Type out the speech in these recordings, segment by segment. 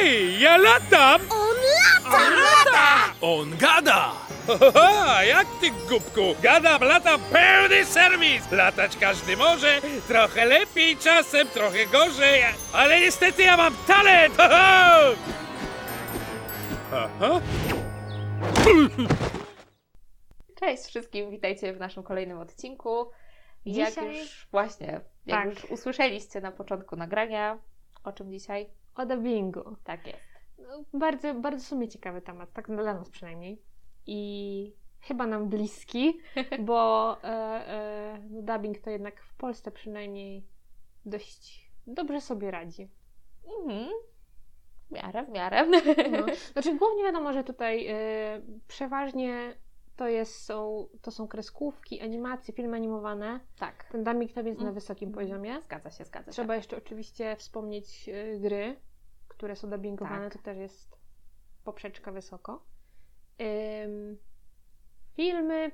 Hej, ja latam! On lata! lata! On gada! Haha, jak ty, głupku? Gadam, latam, pełny serwis! Latać każdy może, trochę lepiej, czasem trochę gorzej, ale niestety ja mam talent! Ho, ho! Aha. Cześć wszystkim, witajcie w naszym kolejnym odcinku. Jak Dzisiaj- już właśnie, jak Tak. już usłyszeliście na początku nagrania, o czym dzisiaj? O dubbingu. Tak jest. No, bardzo, bardzo w sumie ciekawy temat, tak dla nas przynajmniej. I chyba nam bliski, bo e, e, no, dubbing to jednak w Polsce przynajmniej dość dobrze sobie radzi. Mhm. W miarę, w miarę. No. Znaczy głównie wiadomo, że tutaj e, przeważnie to, jest, są, to są kreskówki, animacje, filmy animowane. tak. Ten dubbing tam jest na Mm. wysokim poziomie. Zgadza się, zgadza się. Trzeba jeszcze oczywiście wspomnieć y, gry, które są dubbingowane, Tak. to też jest poprzeczka wysoko. Ym, filmy,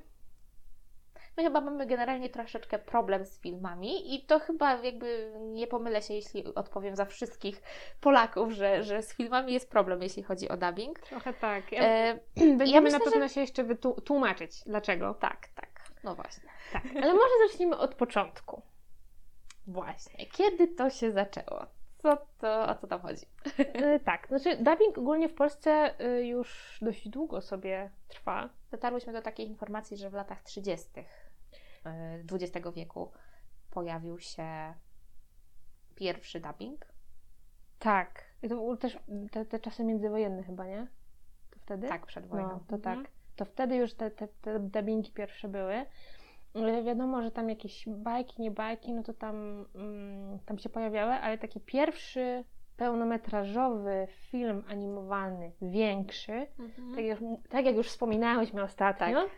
My chyba mamy generalnie troszeczkę problem z filmami i to chyba jakby nie pomylę się, jeśli odpowiem za wszystkich Polaków, że, że z filmami jest problem, jeśli chodzi o dubbing. trochę tak. Ja, E, będziemy myślę, na pewno się jeszcze wytłumaczyć, dlaczego. tak, tak. No właśnie. Tak, ale może zacznijmy od początku. Właśnie. Kiedy to się zaczęło? Co to, o co tam chodzi? Y, tak, znaczy dubbing ogólnie w Polsce y, już dość długo sobie trwa. Dotarłyśmy do takiej informacji, że w latach 30. XX wieku pojawił się pierwszy dubbing. Tak. I to były też te, te czasy międzywojenne chyba, nie? To wtedy? Tak, przed wojną. No, to Mhm. tak. To wtedy już te, te, te dubbingi pierwsze były. Ale Wiadomo, że tam jakieś bajki, nie bajki, no to tam, mm, tam się pojawiały, ale taki pierwszy pełnometrażowy film animowany, większy, Mhm. tak, jak, tak jak już wspominałyśmy ostatnio, Tak.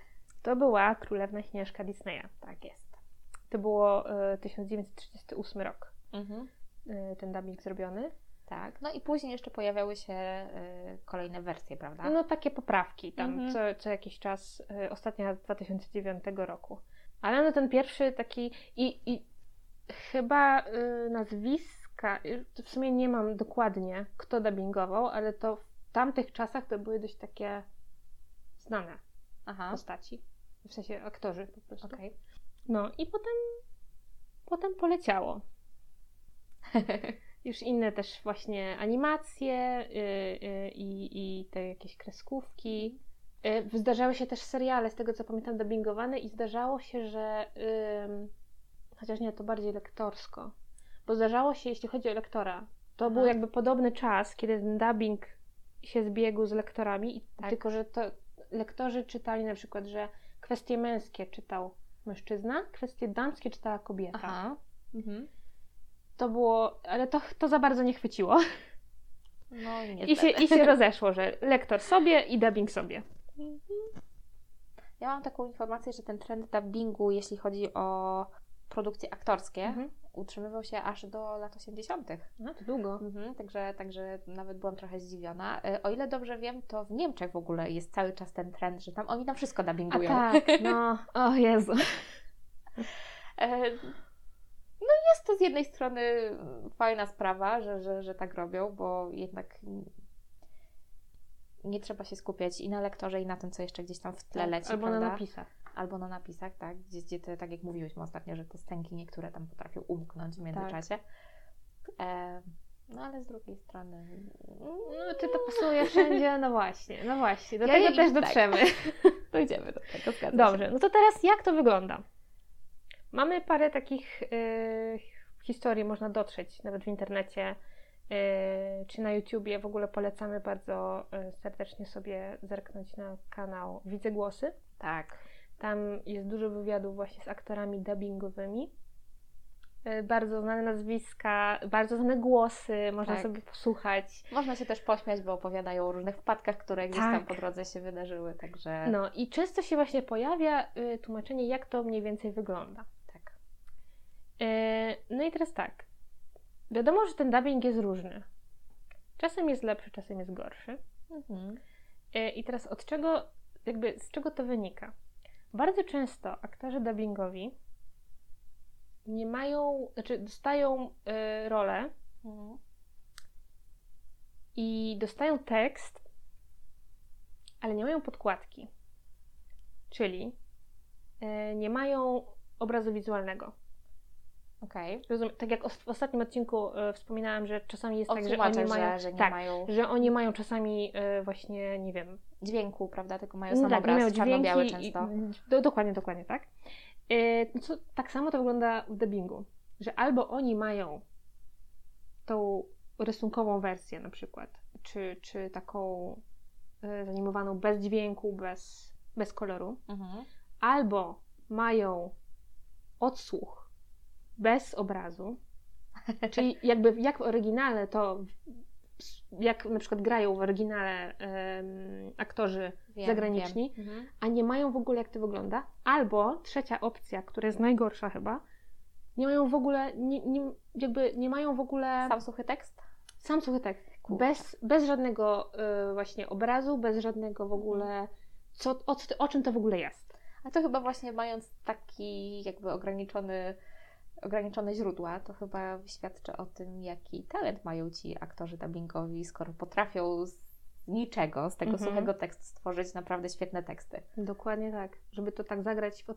To była Królewna Śnieżka Disneya. Tak jest. To było e, 1938 rok, Mhm. e, ten dubbing zrobiony. Tak. No i później jeszcze pojawiały się y, kolejne wersje, prawda? No takie poprawki tam Mhm. co, co jakiś czas, y, ostatnia z 2009 roku. Ale no ten pierwszy taki i, i chyba y, nazwiska, w sumie nie mam dokładnie kto dubbingował, ale to w tamtych czasach to były dość takie znane Aha. postaci, w sensie aktorzy po prostu. Okej. No i potem, potem poleciało. Już inne też właśnie animacje y, y, i, i te jakieś kreskówki. Y, zdarzały się też seriale, z tego co pamiętam, dubbingowane i zdarzało się, że chociaż nie, to bardziej lektorsko, bo zdarzało się, jeśli chodzi o lektora, to Aha. był jakby podobny czas, kiedy ten dubbing się zbiegł z lektorami, Tak. tylko że to lektorzy czytali na przykład, że kwestie męskie czytał mężczyzna, kwestie damskie czytała kobieta. Aha. Mhm. To było, ale to, to za bardzo nie chwyciło. No i I się, I się rozeszło, że lektor sobie i dubbing sobie. Ja mam taką informację, że ten trend dubbingu, jeśli chodzi o produkcje aktorskie, Mhm. Utrzymywał się aż do lat 80. No to długo. Mhm, także, także nawet byłam trochę zdziwiona. E, O ile dobrze wiem, to w Niemczech w ogóle jest cały czas ten trend, że tam oni tam wszystko A dubbingują. tak, no, o Jezu. E, No jest to z jednej strony fajna sprawa, że, że, że tak robią, bo jednak nie trzeba się skupiać i na lektorze, i na tym, co jeszcze gdzieś tam w tle leci, Tak, Albo prawda? na napisach. Albo na napisach, tak? Gdzie, gdzie te, tak jak mówiłyśmy ostatnio, że te stęki niektóre tam potrafią umknąć w międzyczasie. E, no ale z drugiej strony... No, czy to pasuje wszędzie? No właśnie, no właśnie. Do Ja- tego też tak. dotrzemy. Dojdziemy do tego, zgadzam się. Dobrze, no to teraz jak to wygląda? Mamy parę takich y, historii, można dotrzeć nawet w internecie y, czy na YouTubie. W ogóle polecamy bardzo y, serdecznie sobie zerknąć na kanał Widzę Głosy. Tak. Tam jest dużo wywiadów właśnie z aktorami dubbingowymi. Y, Bardzo znane nazwiska, bardzo znane głosy, można Tak. sobie posłuchać. Można się też pośmiać, bo opowiadają o różnych wpadkach, które gdzieś Tak. tam po drodze się wydarzyły, także... No i często się właśnie pojawia y, tłumaczenie, jak to mniej więcej wygląda. Tak. Y, no i teraz tak. Wiadomo, że ten dubbing jest różny. Czasem jest lepszy, czasem jest gorszy. Mhm. Y, I teraz od czego, jakby z czego to wynika? Bardzo często aktorzy dubbingowi nie mają, znaczy dostają y, rolę Mhm. i dostają tekst, ale nie mają podkładki. Czyli e, nie mają obrazu wizualnego. Okej. Rozumiem, tak jak w ostatnim odcinku e, wspominałam, że czasami jest tak, że oni mają, że, że tak, mają że oni mają czasami e, właśnie, nie wiem, dźwięku, prawda? Tylko mają no sam tak, nie obraz, mają czarno-biały dźwięki i- często. do, dokładnie, dokładnie, tak. No co, tak samo to wygląda w dubbingu, że albo oni mają tą rysunkową wersję na przykład, czy, czy taką zanimowaną bez dźwięku, bez, bez koloru, Mhm. albo mają odsłuch bez obrazu, czyli jakby jak w oryginale to jak na przykład grają w oryginale em, aktorzy Wiem, zagraniczni, wiem. Mhm. a nie mają w ogóle jak to wygląda, albo trzecia opcja, która jest najgorsza chyba, nie mają w ogóle, nie, nie, jakby nie mają w ogóle Sam suchy tekst? sam suchy tekst, bez, bez żadnego y, właśnie obrazu, bez żadnego w ogóle, co, o, o czym to w ogóle jest. A to chyba właśnie mając taki jakby ograniczony, ograniczone źródła, to chyba świadczy o tym, jaki talent mają ci aktorzy dubbingowi, skoro potrafią z niczego, z tego Mhm. suchego tekstu stworzyć naprawdę świetne teksty. Dokładnie tak, żeby to tak zagrać, po-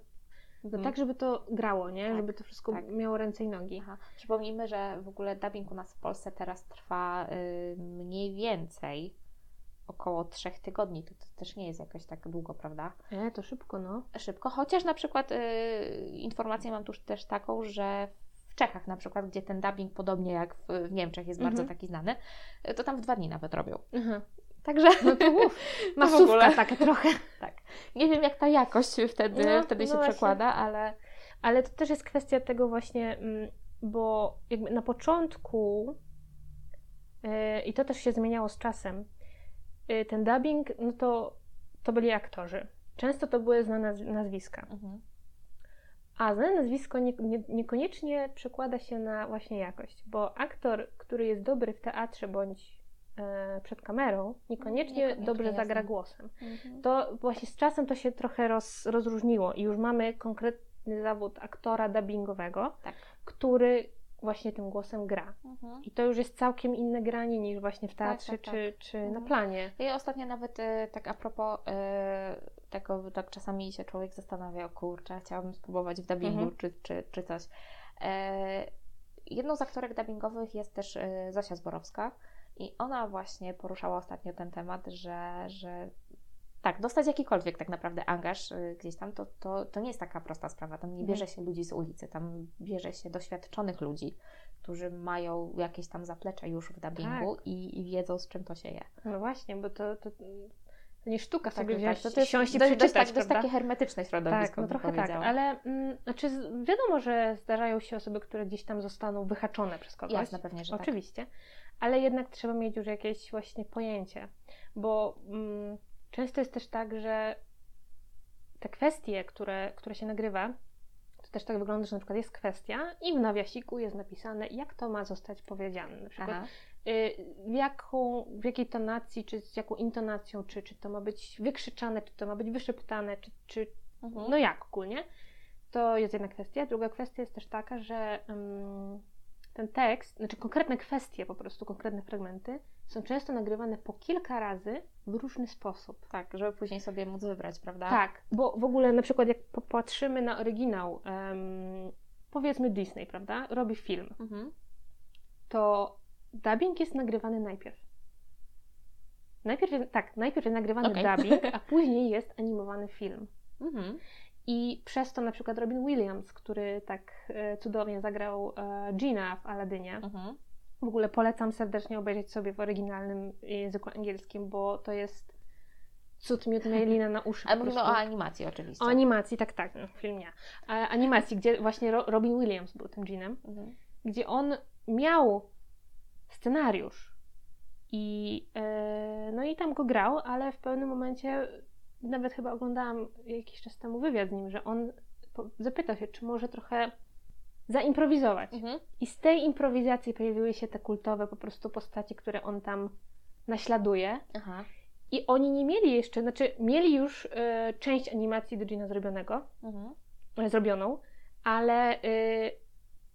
no Mhm. tak, żeby to grało, nie? Tak, żeby to wszystko tak. miało ręce i nogi. Aha. Przypomnijmy, że w ogóle dubbing u nas w Polsce teraz trwa y, mniej więcej około trzech tygodni. To, to też nie jest jakoś tak długo, prawda? E, to szybko, no. Szybko, chociaż na przykład y, informację mam tu też taką, że w Czechach na przykład, gdzie ten dubbing podobnie jak w, w Niemczech jest bardzo Mhm. taki znany, y, to tam w dwa dni nawet robią. Aha. Także No to uff, w masówka ogóle. taka trochę. tak. Nie wiem, jak ta jakość wtedy, No, wtedy no się przekłada, ale Ale to też jest kwestia tego właśnie, mm, bo jakby na początku yy, i to też się zmieniało z czasem, ten dubbing, no to, to byli aktorzy. Często to były znane naz- nazwiska. mhm. A znane nazwisko nie, nie, niekoniecznie przekłada się na właśnie jakość, bo aktor, który jest dobry w teatrze bądź e, przed kamerą, niekoniecznie, Niekoniecznie, dobrze zagra jasne. głosem. Mhm. To właśnie z czasem to się trochę roz, rozróżniło i już mamy konkretny zawód aktora dubbingowego, Tak. który właśnie tym głosem gra. Mhm. I to już jest całkiem inne granie niż właśnie w teatrze tak, tak. czy, czy na Mhm. planie. Ja ostatnio nawet y, tak a propos y, tego, tak czasami się człowiek zastanawia, o kurczę, chciałabym spróbować w dubbingu Mhm. czy, czy, czy coś. E, jedną z aktorek dubbingowych jest też y, Zosia Zborowska i ona właśnie poruszała ostatnio ten temat, że, że tak, dostać jakikolwiek tak naprawdę angaż y, gdzieś tam, to, to, to nie jest taka prosta sprawa. Tam nie Mhm. bierze się ludzi z ulicy, tam bierze się doświadczonych ludzi, którzy mają jakieś tam zaplecze już w dubbingu i, i wiedzą, z czym to się je. No właśnie, bo to, to, to nie sztuka sobie Tak, wziąć, tak, to jest siąść i dość, dość, przeczytać, tak, dość takie hermetyczne środowisko, Tak, no trochę tak, ale mm, znaczy wiadomo, że zdarzają się osoby, które gdzieś tam zostaną wyhaczone przez kogoś. Jasne, pewnie, że tak. Oczywiście, ale jednak trzeba mieć już jakieś właśnie pojęcie, bo mm, często jest też tak, że te kwestie, które, które się nagrywa, to też tak wygląda, że na przykład jest kwestia i w nawiasiku jest napisane, jak to ma zostać powiedziane. Na przykład Aha. y, w, jaką, w jakiej tonacji, czy z jaką intonacją, czy, czy to ma być wykrzyczane, czy to ma być wyszeptane, czy, czy Mhm. no jak ogólnie. To jest jedna kwestia. Druga kwestia jest też taka, że ym, ten tekst, znaczy konkretne kwestie, po prostu konkretne fragmenty, są często nagrywane po kilka razy w różny sposób. Tak, żeby później sobie móc wybrać, prawda? Tak, bo w ogóle na przykład jak popatrzymy na oryginał, em, powiedzmy Disney, prawda, robi film, Mhm. to dubbing jest nagrywany najpierw. Najpierw jest, tak, najpierw jest nagrywany Okej. dubbing, a później jest animowany film. Mhm. I przez to na przykład Robin Williams, który tak e, cudownie zagrał e, Gina w Aladynie. Mhm. W ogóle polecam serdecznie obejrzeć sobie w oryginalnym języku angielskim, bo to jest cud miód mielina na uszy. Ale mówimy o prostu. animacji oczywiście. o animacji, tak, tak, no, film nie. Animacji, gdzie właśnie Ro- Robin Williams był tym Ginem, Mhm. gdzie on miał scenariusz i e, no i tam go grał, ale w pewnym momencie nawet chyba oglądałam jakiś czas temu wywiad z nim, że on zapytał się, czy może trochę zaimprowizować. Mhm. I z tej improwizacji pojawiły się te kultowe po prostu postaci, które on tam naśladuje. Aha. I oni nie mieli jeszcze, znaczy mieli już e, część animacji do Gina zrobionego, Mhm. e, zrobioną, ale y,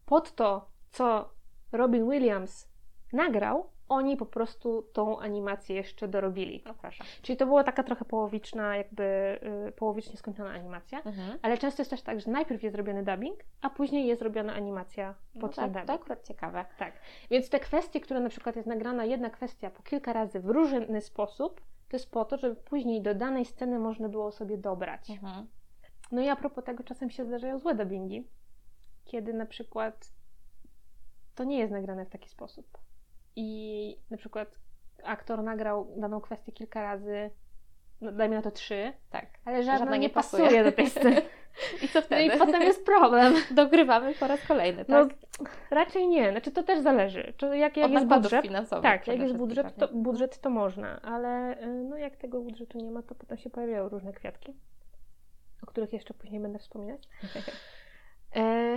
pod to, co Robin Williams nagrał, oni po prostu tą animację jeszcze dorobili. No proszę. Czyli to była taka trochę połowiczna, jakby y, połowicznie skończona animacja. Mhm. Ale często jest też tak, że najpierw jest zrobiony dubbing, a później jest robiona animacja No pod ten tak, dubbing. to akurat ciekawe. Tak. Więc te kwestie, które na przykład jest nagrana jedna kwestia po kilka razy w różny sposób, to jest po to, żeby później do danej sceny można było sobie dobrać. Mhm. No i a propos tego, czasem się zdarzają złe dubbingi, kiedy na przykład to nie jest nagrane w taki sposób. I na przykład aktor nagrał daną kwestię kilka razy, no dajmy na to trzy, Tak. ale żadna, Żadna nie nie pasuje. pasuje. do tej sceny. I co No wtedy? i potem jest problem. Dogrywamy po raz kolejny, No, tak? raczej nie. Znaczy to też zależy. Czy jak, jak Od jest nakładów budżet, finansowych tak, jak jest budżet to, budżet, to można, ale y, no, jak tego budżetu nie ma, to potem się pojawiają różne kwiatki, o których jeszcze później będę wspominać. E,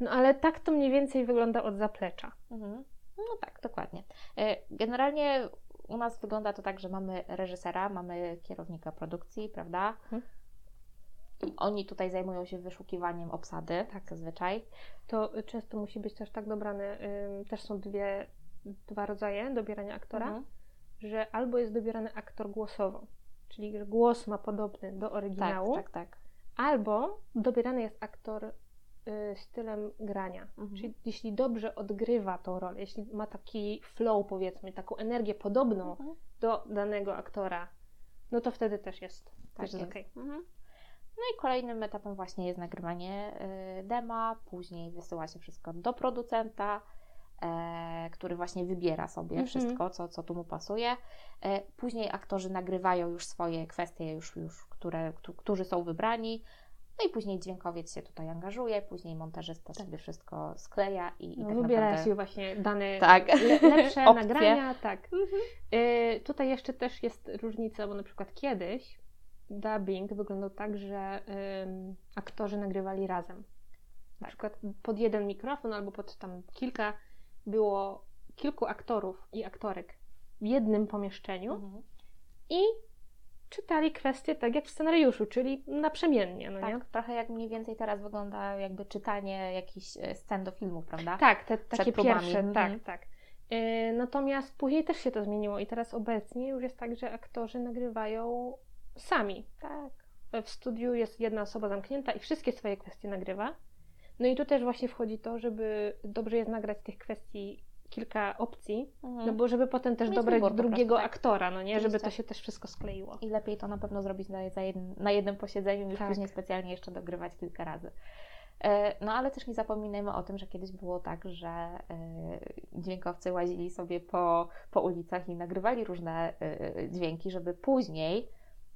no ale tak to mniej więcej wygląda od zaplecza. Mhm. No tak, dokładnie. E, Generalnie u nas wygląda to tak, że mamy reżysera, mamy kierownika produkcji, prawda? Mhm. I Oni tutaj zajmują się wyszukiwaniem obsady, tak zazwyczaj. To często musi być też tak dobrane, też są dwie, dwa rodzaje dobierania aktora, Mhm. że albo jest dobierany aktor głosowo, czyli że głos ma podobny do oryginału, Tak, tak, tak. albo dobierany jest aktor stylem grania. Mhm. Czyli jeśli dobrze odgrywa tą rolę, jeśli ma taki flow, powiedzmy, taką energię podobną Mhm. do danego aktora, no to wtedy też jest, Tak też jest okej. Mhm. No i kolejnym etapem właśnie jest nagrywanie y, dema, później wysyła się wszystko do producenta, e, który właśnie wybiera sobie Mhm. wszystko, co, co tu mu pasuje. E, później aktorzy nagrywają już swoje kwestie, już, już, które, któ- którzy są wybrani. No i później dźwiękowiec się tutaj angażuje, później montażysta sobie wszystko skleja i, i No, tak wybiera naprawdę... się właśnie dane Tak. le, lepsze nagrania, tak. Y, tutaj jeszcze też jest różnica, bo na przykład kiedyś dubbing wyglądał tak, że ym, aktorzy nagrywali razem. Na przykład pod jeden mikrofon albo pod tam kilka było kilku aktorów i aktorek w jednym pomieszczeniu Mhm. i czytali kwestie tak jak w scenariuszu, czyli naprzemiennie, no nie? Tak, trochę jak mniej więcej teraz wygląda jakby czytanie jakichś e, scen do filmów, prawda? Tak, te takie próbami, pierwsze, mhm. tak, tak. Y, Natomiast później też się to zmieniło i teraz obecnie już jest tak, że aktorzy nagrywają sami. tak. W studiu jest jedna osoba zamknięta i wszystkie swoje kwestie nagrywa. No i tu też właśnie wchodzi to, żeby dobrze jest nagrać tych kwestii kilka opcji, Mhm. no bo żeby potem też Mieć dobrać drugiego prostu, tak. aktora, no nie, żeby to Oczywiście. się też wszystko skleiło. I lepiej to na pewno zrobić na, za jedn, na jednym posiedzeniu, niż Tak. później specjalnie jeszcze dogrywać kilka razy. E, No ale też nie zapominajmy o tym, że kiedyś było tak, że e, dźwiękowcy łazili sobie po, po ulicach i nagrywali różne e, dźwięki, żeby później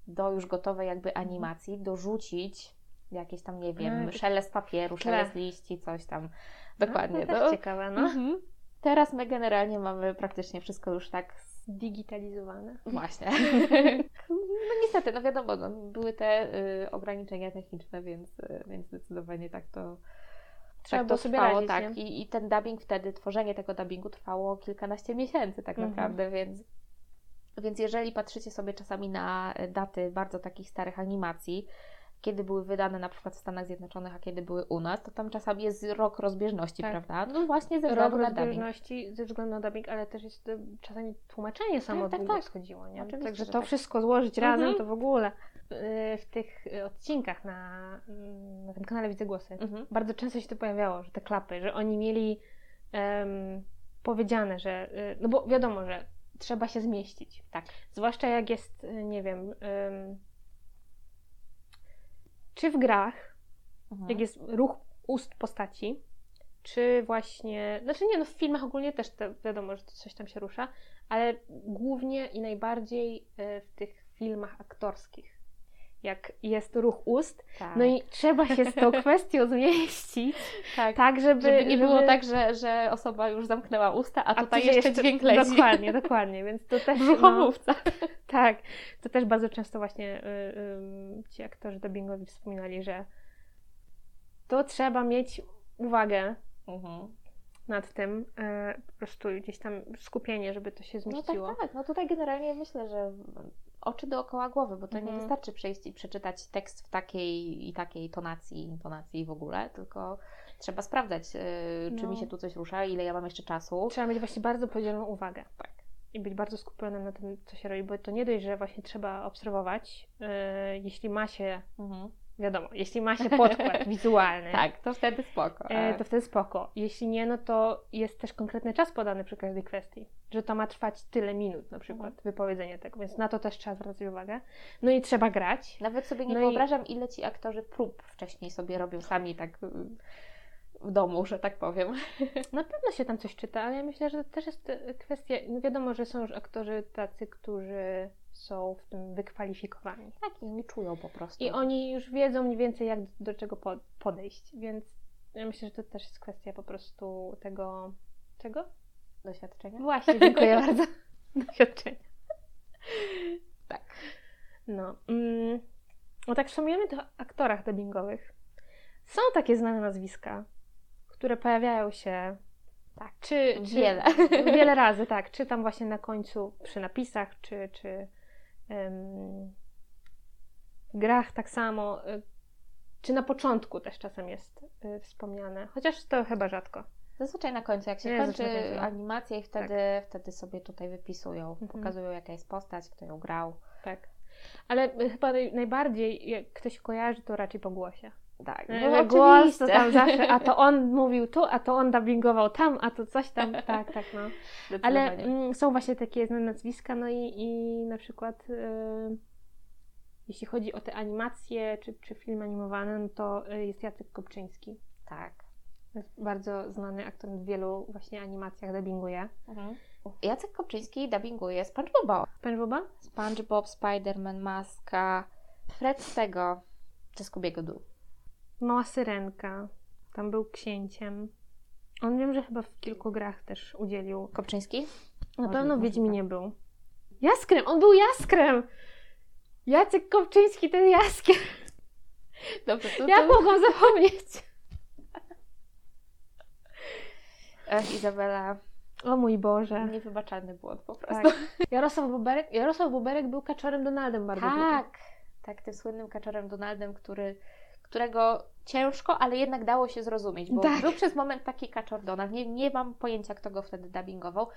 do już gotowej jakby animacji dorzucić jakieś tam, nie wiem, szelest papieru, szelest liści, coś tam. Dokładnie. No, to też ciekawe, no. Mhm. Teraz my generalnie mamy praktycznie wszystko już tak Digitalizowane. Właśnie. no niestety, no wiadomo, no, były te y, ograniczenia techniczne, więc, y, więc zdecydowanie tak to, Trzeba tak to sobie trwało. radzić, tak. I, I ten dubbing wtedy, tworzenie tego dubbingu trwało kilkanaście miesięcy tak Mhm. naprawdę, więc, więc jeżeli patrzycie sobie czasami na daty bardzo takich starych animacji, kiedy były wydane na przykład w Stanach Zjednoczonych, a kiedy były u nas, to tam czasami jest rok rozbieżności, Tak. prawda? No właśnie ze Rok względu na dubbing. rozbieżności ze względu na dubbing, ale też jest y, czasami tłumaczenie samo tak, długo tak. schodziło, nie? Oczywiście, Także że to tak. wszystko złożyć razem, Mhm. to w ogóle y, w tych y, odcinkach na, mm, na tym kanale Widzę Głosy Mhm. bardzo często się to pojawiało, że te klapy, że oni mieli em, powiedziane, że no bo wiadomo, że trzeba się zmieścić. Tak. Zwłaszcza jak jest, nie wiem, em, czy w grach, Mhm. jak jest ruch ust postaci, czy właśnie, znaczy nie, no w filmach ogólnie też to wiadomo, że coś tam się rusza, ale głównie i najbardziej e, w tych filmach aktorskich, jak jest ruch ust, tak. no i trzeba się z tą kwestią zmieścić, tak. tak żeby, Żeby nie było żeby- tak, że, że osoba już zamknęła usta, a, a tutaj tu się jeszcze dźwięk leci. Dokładnie, dokładnie, więc to też, no, Brzuchomówca. tak, to też bardzo często właśnie y, ym, ci aktorzy dubbingowi wspominali, że to trzeba mieć uwagę, Mhm. nad tym, e, po prostu gdzieś tam skupienie, żeby to się No zmieściło. tak, tak. No tutaj generalnie myślę, że oczy dookoła głowy, bo to nie Mhm. wystarczy przejść i przeczytać tekst w takiej i takiej tonacji, intonacji w ogóle, tylko trzeba sprawdzać, y, czy No. mi się tu coś rusza, ile ja mam jeszcze czasu. Trzeba mieć właśnie bardzo podzieloną uwagę. Tak. I być bardzo skupionym na tym, co się robi, bo to nie dość, że właśnie trzeba obserwować, e, jeśli ma się, Mhm. Wiadomo, jeśli ma się podkład wizualny, Tak, to wtedy spoko. E, to wtedy spoko. Jeśli nie, no to jest też konkretny czas podany przy każdej kwestii. Że to ma trwać tyle minut na przykład, Mhm. wypowiedzenie tego, więc na to też trzeba zwracać uwagę. No i trzeba grać. Nawet sobie nie No i- wyobrażam, ile ci aktorzy prób wcześniej sobie robią sami tak y, w domu, że tak powiem. Na pewno się tam coś czyta, ale ja myślę, że to też jest e, kwestia, no wiadomo, że są już aktorzy tacy, którzy są w tym wykwalifikowani. Tak, i oni czują po prostu. I oni już wiedzą mniej więcej, jak do czego po- podejść, więc ja myślę, że to też jest kwestia po prostu tego... Czego? Doświadczenia? Właśnie, dziękuję bardzo. Doświadczenia. Tak. No. Mm, no tak wspomniemy o aktorach dubbingowych. Są takie znane nazwiska, które pojawiają się Tak. czy, czy Wiele. wiele razy, tak. Czy tam właśnie na końcu przy napisach, czy, czy w grach tak samo. y, Czy na początku też czasem jest y, wspomniane, chociaż to chyba rzadko. Zazwyczaj na końcu, jak się kończy końcu. animację i wtedy, wtedy sobie tutaj wypisują, Mhm. pokazują jaka jest postać, kto ją grał. Tak. Ale y, chyba naj, najbardziej, jak ktoś kojarzy, to raczej po głosie. Tak, No, no, głos to tam zawsze, a to on mówił tu, a to on dubbingował tam, a to coś tam, tak, tak, no. Ale Zdecydowanie. mm, są właśnie takie znane nazwiska, no i, i na przykład y, jeśli chodzi o te animacje, czy, czy film animowany, no to y, jest Jacek Kopczyński. Tak. Jest bardzo znany aktor w wielu właśnie animacjach dubbinguje. Mhm. Jacek Kopczyński dubbinguje SpongeBoba. SpongeBoba? SpongeBob, Spider-Man, Maska, Fred z tego, czy Scoobiego Doo. Mała Syrenka. Tam był księciem. On wiem, że chyba w kilku grach też udzielił. Kopczyński? Na pewno w. Wiedźminie był. Jaskrem! On był Jaskrem! Jacek Kopczyński to jest Jaskier! Dobrze, to, Jak mogłam zapomnieć? Ech, Izabela, O mój Boże. niewybaczalny błąd po prostu. Tak. Jarosław Boberek, Jarosław Boberek był kaczorem Donaldem bardzo długo. Tak, tak, tym słynnym kaczorem Donaldem, który, którego ciężko, ale jednak dało się zrozumieć, bo Tak. był przez moment taki kaczor Donald, nie, nie mam pojęcia, kto go wtedy dubbingował,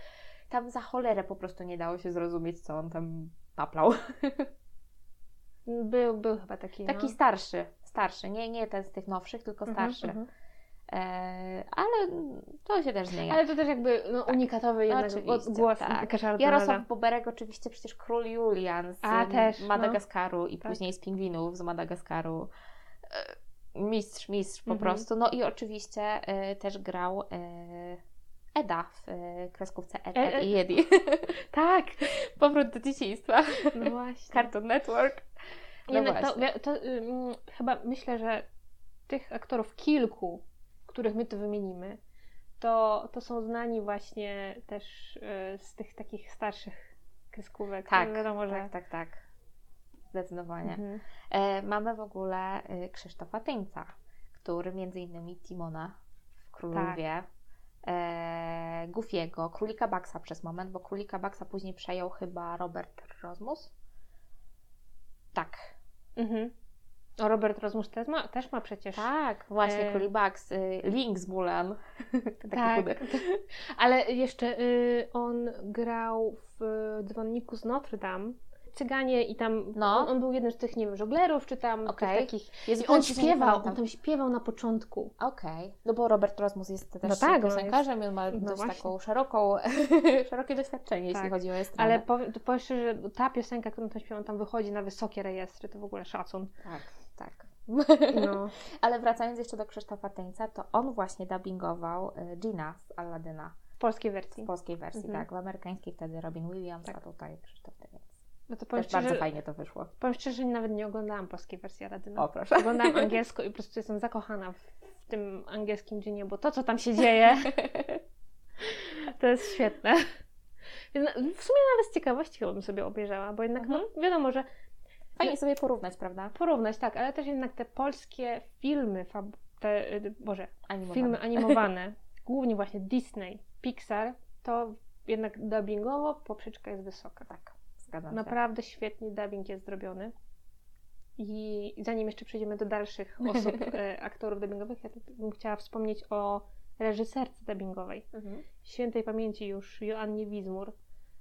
tam za cholerę po prostu nie dało się zrozumieć, co on tam paplał. Był, był chyba taki. Taki no. starszy, starszy, nie, nie ten z tych nowszych, tylko Mhm, starszy. mhm. E, ale to się też zmienia. Ale to też jakby no, unikatowy jednak Oczywiście, głos tak. Jarosław. Boberek oczywiście przecież król Julian z A, też, no. Madagaskaru i Tak. później z pingwinów z Madagaskaru. E, Mistrz, mistrz po Mhm. prostu. No i oczywiście e, też grał e, Eda w kreskówce Ed, Ed e. i Eddie. Tak, Powrót do dzieciństwa. no właśnie. Cartoon Network. No Jednak to, właśnie. to ym, chyba myślę, że tych aktorów kilku, których my tu wymienimy, to, to są znani właśnie też y, z tych takich starszych kreskówek. Tak, No wiadomo, że... tak, tak, tak. Zdecydowanie. Mhm. E, mamy w ogóle e, Krzysztofa Tyńca, który między innymi Timona w Królu Tak. E, Goofiego, Królika Baxa przez moment, bo Królika Baxa później przejął chyba Robert Rozmus. Tak, Mhm. O, Robert Rozmus też ma, też ma przecież. tak, właśnie E, Królik Bax, y, Link z Mulan. Taki Tak. Ale jeszcze y, on grał w Dzwonniku z Notre Dame. Cyganie i tam No. on, on był jednym z tych, nie wiem, żonglerów, czy tam tych takich. Jezu, I on śpiewał, on tam śpiewał na początku. Okej, no bo Robert Rozmus jest też No tak, piosenkarzem i on ma no dość taką szeroką, szerokie doświadczenie, jeśli Tak. chodzi o estradę. Ale powiem, powiem szczerze, że ta piosenka, którą tam śpiewam, tam wychodzi na wysokie rejestry, to w ogóle szacun. Tak, tak. No. Ale wracając jeszcze do Krzysztofa Tyńca, to on właśnie dubbingował y, Gina z Aladyna W polskiej wersji. w polskiej wersji, Mhm. tak. W amerykańskiej wtedy Robin Williams, Tak. a tutaj Krzysztof Tyniec. No to Też bardzo szczerze, fajnie to wyszło. powiem szczerze, że nawet nie oglądałam polskiej wersji Aladyna. O, proszę. Oglądałam angielską i po prostu jestem zakochana w, w tym angielskim Ginie, bo to, co tam się dzieje, to jest świetne. Więc W sumie nawet z ciekawości chyba bym sobie obejrzała, bo jednak Mhm. no, wiadomo, że Fajnie sobie porównać, prawda? porównać, tak, ale też jednak te polskie filmy, fab, te, y, Boże, Animowane. filmy animowane, głównie właśnie Disney, Pixar, to jednak dubbingowo poprzeczka jest wysoka. Tak, zgadzam się. Naprawdę świetnie dubbing jest zrobiony. I zanim jeszcze przejdziemy do dalszych osób, e, aktorów dubbingowych, ja bym chciała wspomnieć o reżyserce dubbingowej. Mhm. Świętej pamięci już Joannie Wizmur,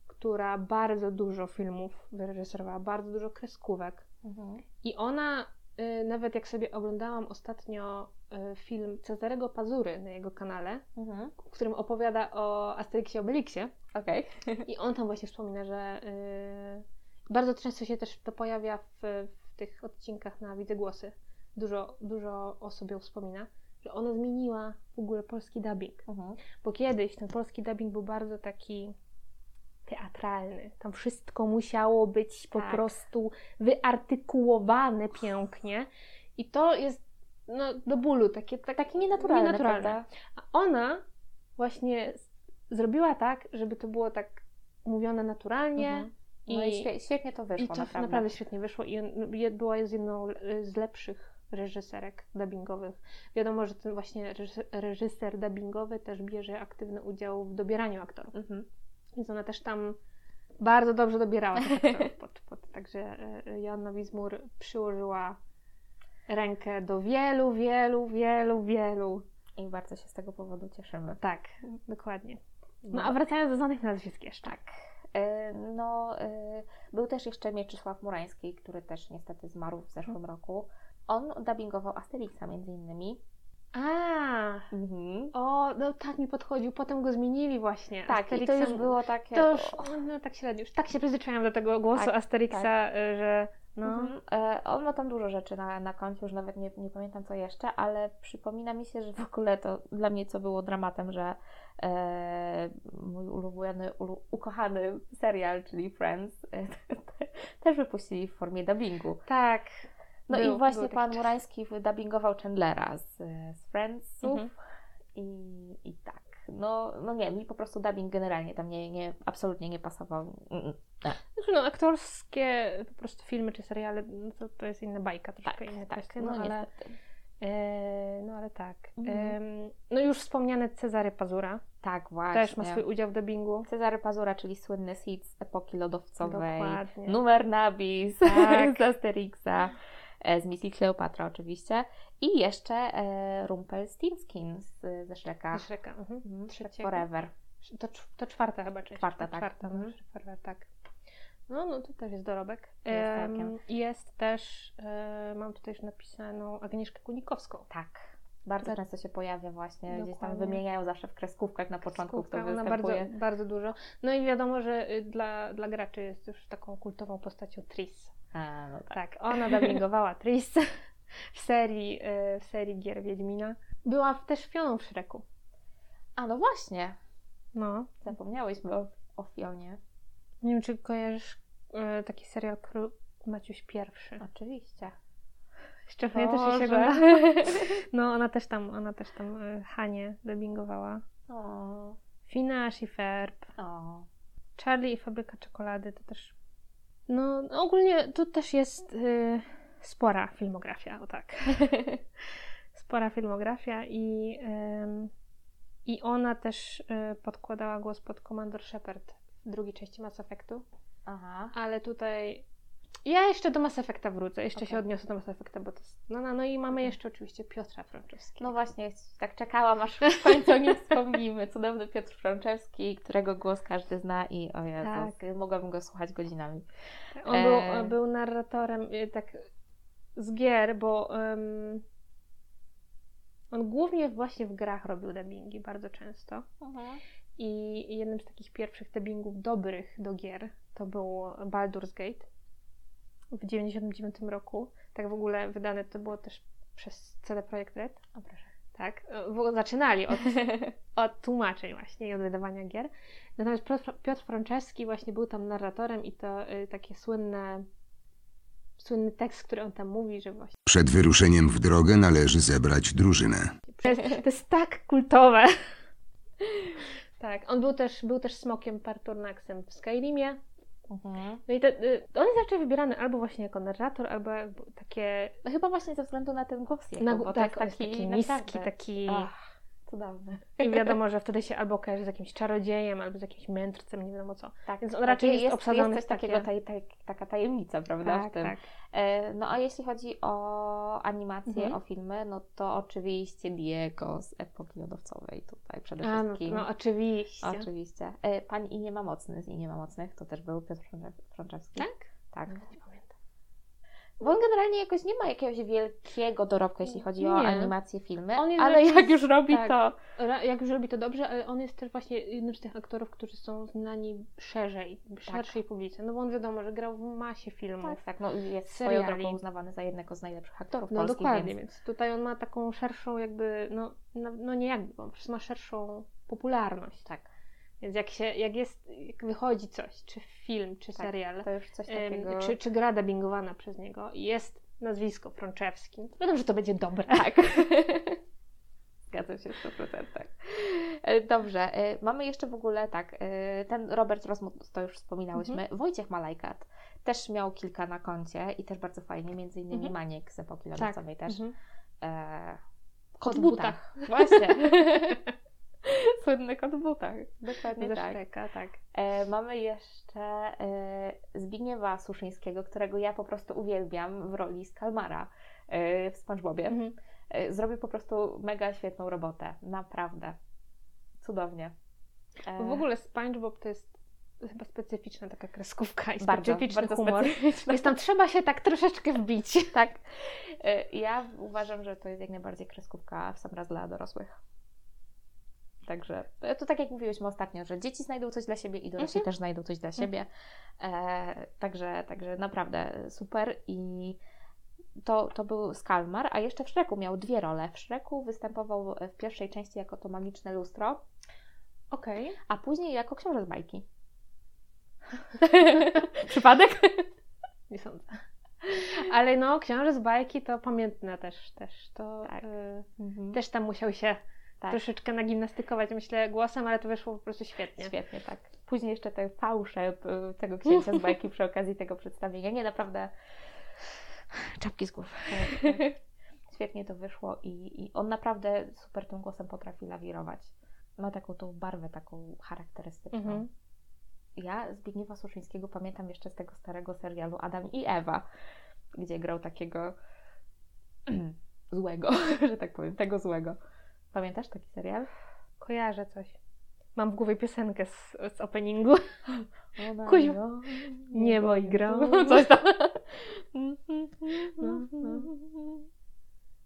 która bardzo dużo filmów wyreżyserowała, bardzo dużo kreskówek. Mhm. I ona, y, nawet jak sobie oglądałam ostatnio film Cezarego Pazury na jego kanale, Mhm. w którym opowiada o Asterixie Obelixie, Okej. i on tam właśnie wspomina, że y, bardzo często się też to pojawia w, w tych odcinkach na Widzę Głosy. Dużo, dużo osób ją wspomina, że ona zmieniła w ogóle polski dubbing. Mhm. Bo kiedyś ten polski dubbing był bardzo taki teatralny. Tam wszystko musiało być po Tak. prostu wyartykułowane pięknie. I to jest no, do bólu, takie, tak, Taki nienaturalny, nienaturalne. prawda? A ona właśnie zrobiła tak, żeby to było tak mówione naturalnie. Mhm. No i, I- świe- świetnie to wyszło, I to naprawdę. naprawdę. świetnie wyszło i była jest jedną z lepszych reżyserek dubbingowych. Wiadomo, że ten właśnie reży- reżyser dubbingowy też bierze aktywny udział w dobieraniu aktorów. Mhm. Więc ona też tam bardzo dobrze dobierała tych aktorów. Pod, pod, także y, Joanna Wizmur przyłożyła rękę do wielu, wielu, wielu, wielu. I bardzo się z tego powodu cieszymy. Tak, dokładnie. No a wracając do znanych nazwisk jeszcze. Tak. E, No, e, był też jeszcze Mieczysław Murański, który też niestety zmarł w zeszłym roku. On dubbingował Asterixa między innymi. A, Mhm. o, no tak mi podchodził, potem go zmienili właśnie. Tak, i to Asterixem. już było takie... To już, no tak średnio, już tak się przyzwyczaiłam do tego głosu Tak, Asterixa, y, że no, Mhm. E, On ma tam dużo rzeczy na, na koncie, już nawet nie, nie pamiętam co jeszcze, ale przypomina mi się, że w ogóle to dla mnie co było dramatem, że e, mój ulubiony, ulu, ukochany serial, czyli Friends, e, też wypuścili w formie dubbingu. tak. No Był- i właśnie pan. Murański dubbingował Chandlera z, z Friendsów Mhm. i, i tak. No, no nie, mi po prostu dubbing generalnie tam nie, nie, absolutnie nie pasował. Mm, mm. Znaczy, no, aktorskie po prostu filmy czy seriale, no to, to jest inna bajka, troszkę Tak, inne tak, kwestie, no, no, ale, e, no ale tak. Mhm. No już wspomniany Cezary Pazura Tak, właśnie. też ma swój udział w dubbingu. Cezary Pazura, czyli słynny hit z epoki lodowcowej. Dokładnie. Numer nabis Tak. z Asterixa. E, Z misji Kleopatra oczywiście. I jeszcze e, Rumpelstiltskin z, ze Shreka. Shreka. Mhm. Mhm. Forever. To, to czwarta chyba część. Czwarta, tak. Czwarta, Mhm. Forever, tak. No, no to też jest dorobek. Jest jest też, e, mam tutaj już napisaną Agnieszkę Kunikowską. Tak. Bardzo często się pojawia właśnie, gdzieś tam Dokładnie. wymieniają zawsze w kreskówkach na początku, kto ona bardzo, bardzo dużo. No i wiadomo, że y, dla, dla graczy jest już taką kultową postacią Tris. No tak. Tak, ona dubbingowała Tris w serii, y, w serii gier Wiedźmina. Była też Fioną w Shreku. A no właśnie, No. zapomniałyśmy o, o Fionie. Nie wiem, czy kojarzysz y, taki serial Król Maciuś Pierwszy. Oczywiście. Jeszcze pamiętasz, jak się Boże. oglądało? No, ona też tam, ona też tam y, Hanie dubbingowała. O, Finash i Ferb. o. Charlie i Fabryka Czekolady to też. No, ogólnie tu też jest y, spora filmografia, o tak. spora filmografia i, ym, i ona też y, podkładała głos pod Commander Shepard w drugiej części Mass Effectu, Aha. ale tutaj. Ja jeszcze do Mass Effecta wrócę, jeszcze się Okej. odniosę do Mass Effecta, bo to jest... No, no, no i mamy jeszcze oczywiście Piotra Franczewskiego. No właśnie, tak czekałam, aż w końcu o nim wspomnimy. Cudowny Piotr Franczewski, którego głos każdy zna i o Jezus, Tak. mogłabym go słuchać godzinami. On E. był, był narratorem y, tak z gier, bo em, on głównie właśnie w grach robił dubbingi bardzo często. I jednym z takich pierwszych dubbingów dobrych do gier to był Baldur's Gate w 99 roku. Tak w ogóle wydane to było też przez CD Projekt Red. O proszę. Tak, ogóle zaczynali od, od tłumaczeń właśnie i od wydawania gier. Natomiast Piotr, Piotr Franceski właśnie był tam narratorem i to y, takie słynne, słynny tekst, który on tam mówi, że właśnie Przed wyruszeniem w drogę należy zebrać drużynę. to jest, to jest tak kultowe. tak, on był też, był też smokiem Parturnaxem w Skyrimie. Mhm. No i te, y, on jest raczej wybierany albo właśnie jako narrator, albo takie... No chyba właśnie ze względu na ten głos jego, Na, bo to tak, on jest taki, taki niski, taki... Ach, Cudowne. I wiadomo, że wtedy się albo kojarzy z jakimś czarodziejem, albo z jakimś mędrcem, nie wiadomo co. Tak, Więc on raczej jest jest, obsadzony jest w coś takie- takiego, taj, taj, taka tajemnica, prawda? w Tak, tym. tak. E, No a jeśli chodzi o animacje, Mhm. o filmy, no to oczywiście Diego z epoki lodowcowej tutaj przede A, no, wszystkim. no oczywiście. Oczywiście. E, Pan i nie ma mocny z i nie ma mocnych, to też był Piotr Frączew- Frączewski. Tak? Tak. Bo on generalnie jakoś nie ma jakiegoś wielkiego dorobku, jeśli chodzi o Nie. animacje, filmy, ale raczej- jak już robi tak. to... Jak już robi to dobrze, ale on jest też właśnie jednym z tych aktorów, którzy są znani szerzej, szerszej publice. No bo on wiadomo, że grał w masie filmów. Tak, tak, no jest swoją drogą uznawany za jednego z najlepszych aktorów No polskich, dokładnie, więc... więc tutaj on ma taką szerszą jakby, no, no, no nie jakby, on prostu ma szerszą popularność. Tak, Więc jak się, jak jest, jak wychodzi coś, czy film, czy Tak, serial, to już coś em, takiego... czy, czy gra dubbingowana przez niego i jest nazwisko Frączewski, to wiadomo, że to będzie dobre. Tak. Zgadzam się w 100%. E, Dobrze, e, mamy jeszcze w ogóle tak, e, ten Robert Rosmus, to już wspominałyśmy, Wojciech Malajkat też miał kilka na koncie i też bardzo fajnie, między innymi Mhm. Maniek z epoki lodowcowej też. Mhm. E, Kot butach. Właśnie. Słynny kot w butach. Dokładnie Ze tak. Szreka, tak. E, mamy jeszcze e, Zbigniewa Suszyńskiego, którego ja po prostu uwielbiam w roli Skalmara e, w SpongeBobie. Mhm. E, Zrobił po prostu mega świetną robotę. Naprawdę. Cudownie. E, w ogóle SpongeBob to jest chyba specyficzna taka kreskówka i bardzo, specyficzny bardzo humor. specyficzna. Jest tam trzeba się tak troszeczkę wbić. Tak. E, Ja uważam, że to jest jak najbardziej kreskówka w sam raz dla dorosłych. Także to, tak jak mówiłyśmy ostatnio, że dzieci znajdą coś dla siebie i dorośli Mhm. też znajdą coś dla siebie. E, także, także naprawdę super i to, to był Skalmar, a jeszcze w Szreku miał dwie role. W Szreku występował w pierwszej części jako to magiczne lustro, Okej. a później jako książę z bajki. Przypadek? Nie sądzę. Ale no, książę z bajki to pamiętne też. też to Tak. y, Mhm. też tam musiał się Tak. troszeczkę nagimnastykować, myślę, głosem, ale to wyszło po prostu świetnie. Świetnie, tak. Później jeszcze te fałsze y, tego księcia z bajki przy okazji tego przedstawienia. Nie, naprawdę czapki z głów. Świetnie to wyszło i, i on naprawdę super tym głosem potrafi lawirować. Ma taką tą barwę taką charakterystyczną. Mhm. Ja Zbigniewa Suszyńskiego pamiętam jeszcze z tego starego serialu Adam i Ewa, gdzie grał takiego złego, że tak powiem, tego złego. Pamiętasz taki serial? Kojarzę coś. Mam w głowie piosenkę z, z openingu. Ona Kuźwa. ją Niebo i grą. Coś tam. No,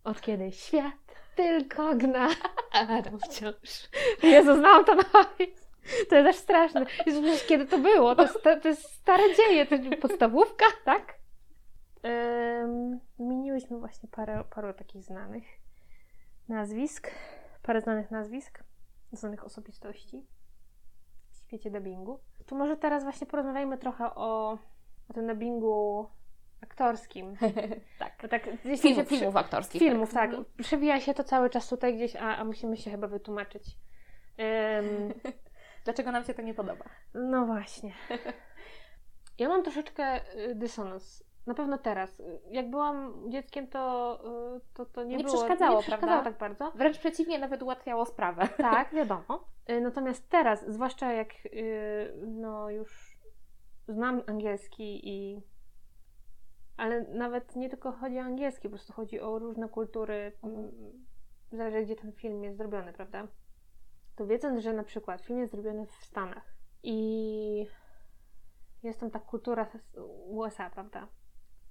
Od kiedy świat tylko gna, Adam wciąż. Jezu, znam to na. To jest aż straszne. Jezu, wiesz, kiedy to było? To jest, to, jest stare dzieje. To jest podstawówka, tak? Um, wymieniłyśmy właśnie parę, paru takich znanych nazwisk. Parę znanych nazwisk. Znanych osobistości w świecie dubbingu. To może teraz właśnie porozmawiajmy trochę o, o tym dubbingu aktorskim. tak. Bo tak, gdzieś Film, się przy- filmów aktorskich. Filmów, tak. Mhm. Przewija się to cały czas tutaj gdzieś, a, a musimy się chyba wytłumaczyć. Ym, Dlaczego nam się to nie podoba? no właśnie. Ja mam troszeczkę y, dysonans. Na pewno teraz. Jak byłam dzieckiem, to, y, to, to nie, Nie było... przeszkadzało, nie przeszkadzało prawda? tak bardzo. Wręcz przeciwnie, nawet ułatwiało sprawę. Tak, wiadomo. Y, Natomiast teraz, zwłaszcza jak y, no już znam angielski i ale nawet nie tylko chodzi o angielski, po prostu chodzi o różne kultury, zależy gdzie ten film jest zrobiony, prawda? To wiedząc, że na przykład film jest zrobiony w Stanach i jest tam ta kultura USA, prawda?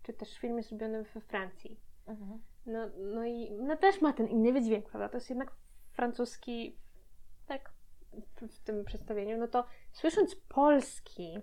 Czy też film jest robiony we Francji. Mhm. No, no i no też ma ten inny wydźwięk, prawda? To jest jednak francuski Tak. w, tym przedstawieniu. No to słysząc polski,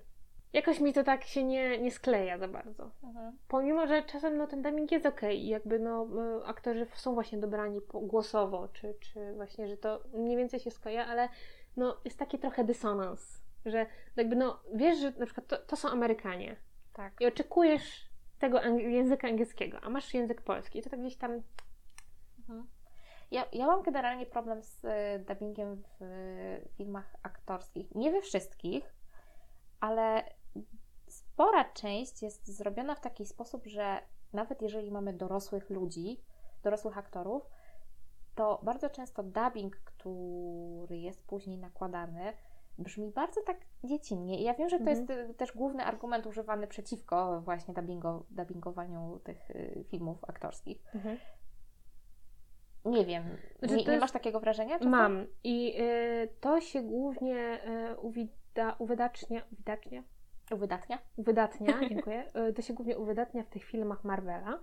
jakoś mi to tak się nie, nie skleja za bardzo. Mhm. Pomimo, że czasem no, ten dubbing jest okej i jakby no, y, aktorzy są właśnie dobrani głosowo, czy, czy właśnie, że to mniej więcej się skleja, ale no, jest taki trochę dysonans, że jakby no, wiesz, że na przykład to, to są Amerykanie Tak. i oczekujesz tego języka angielskiego, a masz język polski to tak gdzieś tam Mhm. Ja, ja mam generalnie problem z e, dubbingiem w e, filmach aktorskich. Nie we wszystkich, ale spora część jest zrobiona w taki sposób, że nawet jeżeli mamy dorosłych ludzi, dorosłych aktorów, to bardzo często dubbing, który jest później nakładany, brzmi bardzo tak dziecinnie. I ja wiem, że to Mhm. jest też główny argument używany przeciwko właśnie dubbingo, dubbingowaniu tych y, filmów aktorskich. Nie wiem, Znaczy, nie, nie jest- masz takiego wrażenia? czasem? Mam. I y, to się głównie y, uwida, uwydacznia, uwydacznia? Uwydatnia? Uwydatnia, dziękuję. Y, to się głównie uwydatnia w tych filmach Marvela.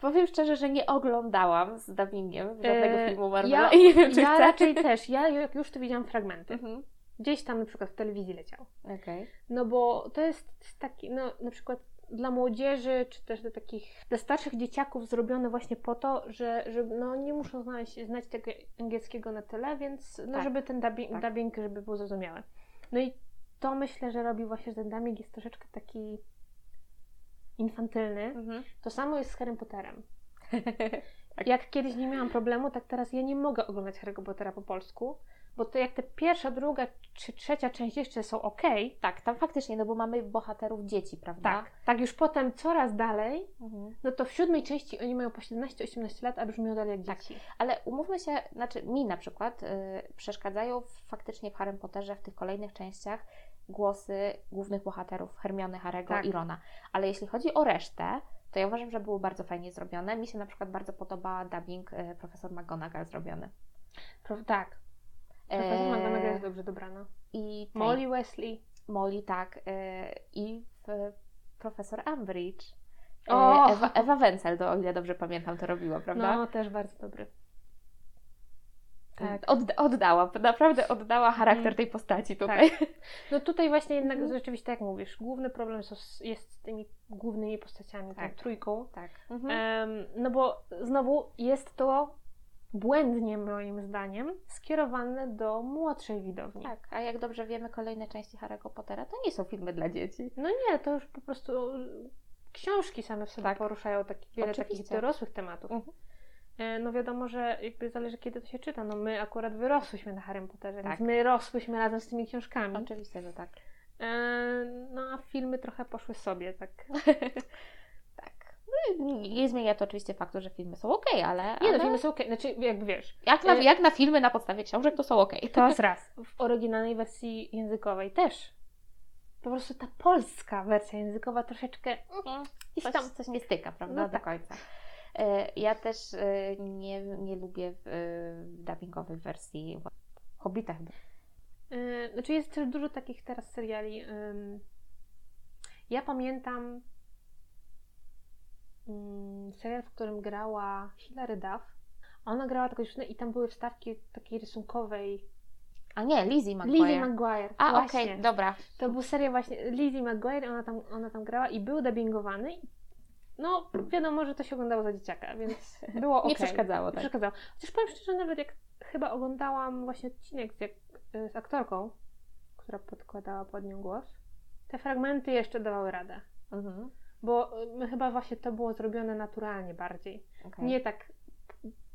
Powiem szczerze, że nie oglądałam z dubbingiem żadnego E, filmu Marvela ja, i nie wiem, czy ja chcę. raczej też. Ja już to widziałam fragmenty. Mhm. Gdzieś tam na przykład w telewizji leciał. Okej. No bo to jest taki, no na przykład dla młodzieży, czy też dla takich, dla starszych dzieciaków zrobione właśnie po to, że, że no nie muszą znać, znać tego angielskiego na tyle, więc no Tak. żeby ten dubbing, Tak. dubbing, żeby był zrozumiały. No i to myślę, że robi właśnie, ten dubbing jest troszeczkę taki infantylny. Mhm. To samo jest z Harry Potterem. Tak. Jak kiedyś nie miałam problemu, tak teraz ja nie mogę oglądać Harry'ego Pottera po polsku, bo to jak te pierwsza, druga czy trzecia część jeszcze są ok, Tak, tam faktycznie, no bo mamy bohaterów dzieci, prawda? tak, tak już potem coraz dalej, Mhm. no to w siódmej części oni mają po 17-18 lat, a brzmią dalej jak Tak. dzieci. Ale umówmy się, znaczy mi na przykład y, przeszkadzają faktycznie w Harrym Potterze w tych kolejnych częściach głosy głównych bohaterów Hermiony, Harry'ego Tak. i Rona. Ale jeśli chodzi o resztę, to ja uważam, że było bardzo fajnie zrobione. Mi się na przykład bardzo podoba dubbing y, profesor McGonagall zrobiony. Pro, tak, profesor E, McGonagall jest dobrze dobrana. I Molly Wesley. Molly, tak. y, I w profesor Umbridge. Y, O! Ewa, Ewa Wenzel, to, o ile dobrze pamiętam, to robiła, prawda? No, też bardzo dobry. Tak. Odda- oddała, naprawdę oddała charakter Mm. tej postaci tutaj. No tutaj właśnie jednak Mhm. rzeczywiście, tak jak mówisz, główny problem jest z tymi głównymi postaciami, Tak. tą trójką. Tak. Em, no bo znowu jest to błędnie moim zdaniem skierowane do młodszej widowni. Tak, a jak dobrze wiemy, kolejne części Harry'ego Pottera to nie są filmy dla dzieci. No nie, to już po prostu książki same w sobie Tak. poruszają taki, wiele Oczywiście. takich dorosłych tematów. Mhm. E, No wiadomo, że jakby zależy kiedy to się czyta. No my akurat wyrosłyśmy na Harrym Potterze, Tak. więc my rosłyśmy razem z tymi książkami. Oczywiście, że tak. E, No a filmy trochę poszły sobie, tak. tak. No, nie zmienia to oczywiście faktu, że filmy są ok, ale. Nie ale no, filmy są okej, znaczy jak wiesz, jak, na, e- jak na filmy na podstawie książek, to są ok. to jest raz. W oryginalnej wersji językowej też. Po prostu ta polska wersja językowa troszeczkę gdzieś Coś, tam coś nie styka, prawda? No Do tak. końca. E, Ja też e, nie, nie lubię e, w dubbingowej wersji Hobbita chyba. Znaczy jest też dużo takich teraz seriali. Ja pamiętam ym, serial, w którym grała Hilary Duff. Ona grała taką dziewczynę i tam były wstawki takiej rysunkowej. A nie, Lizzie McGuire. Lizzie McGuire. A, okej, właśnie. dobra. To był serial właśnie Lizzie McGuire, ona tam, ona tam grała i był dubbingowany. No, wiadomo, że to się oglądało za dzieciaka, więc było okej. Nie przeszkadzało, Nie tak. przeszkadzało. Chociaż powiem szczerze, nawet jak chyba oglądałam właśnie odcinek z, jak, z aktorką, która podkładała pod nią głos, te fragmenty jeszcze dawały radę. Mhm. Bo y, chyba właśnie to było zrobione naturalnie bardziej. okej. Nie tak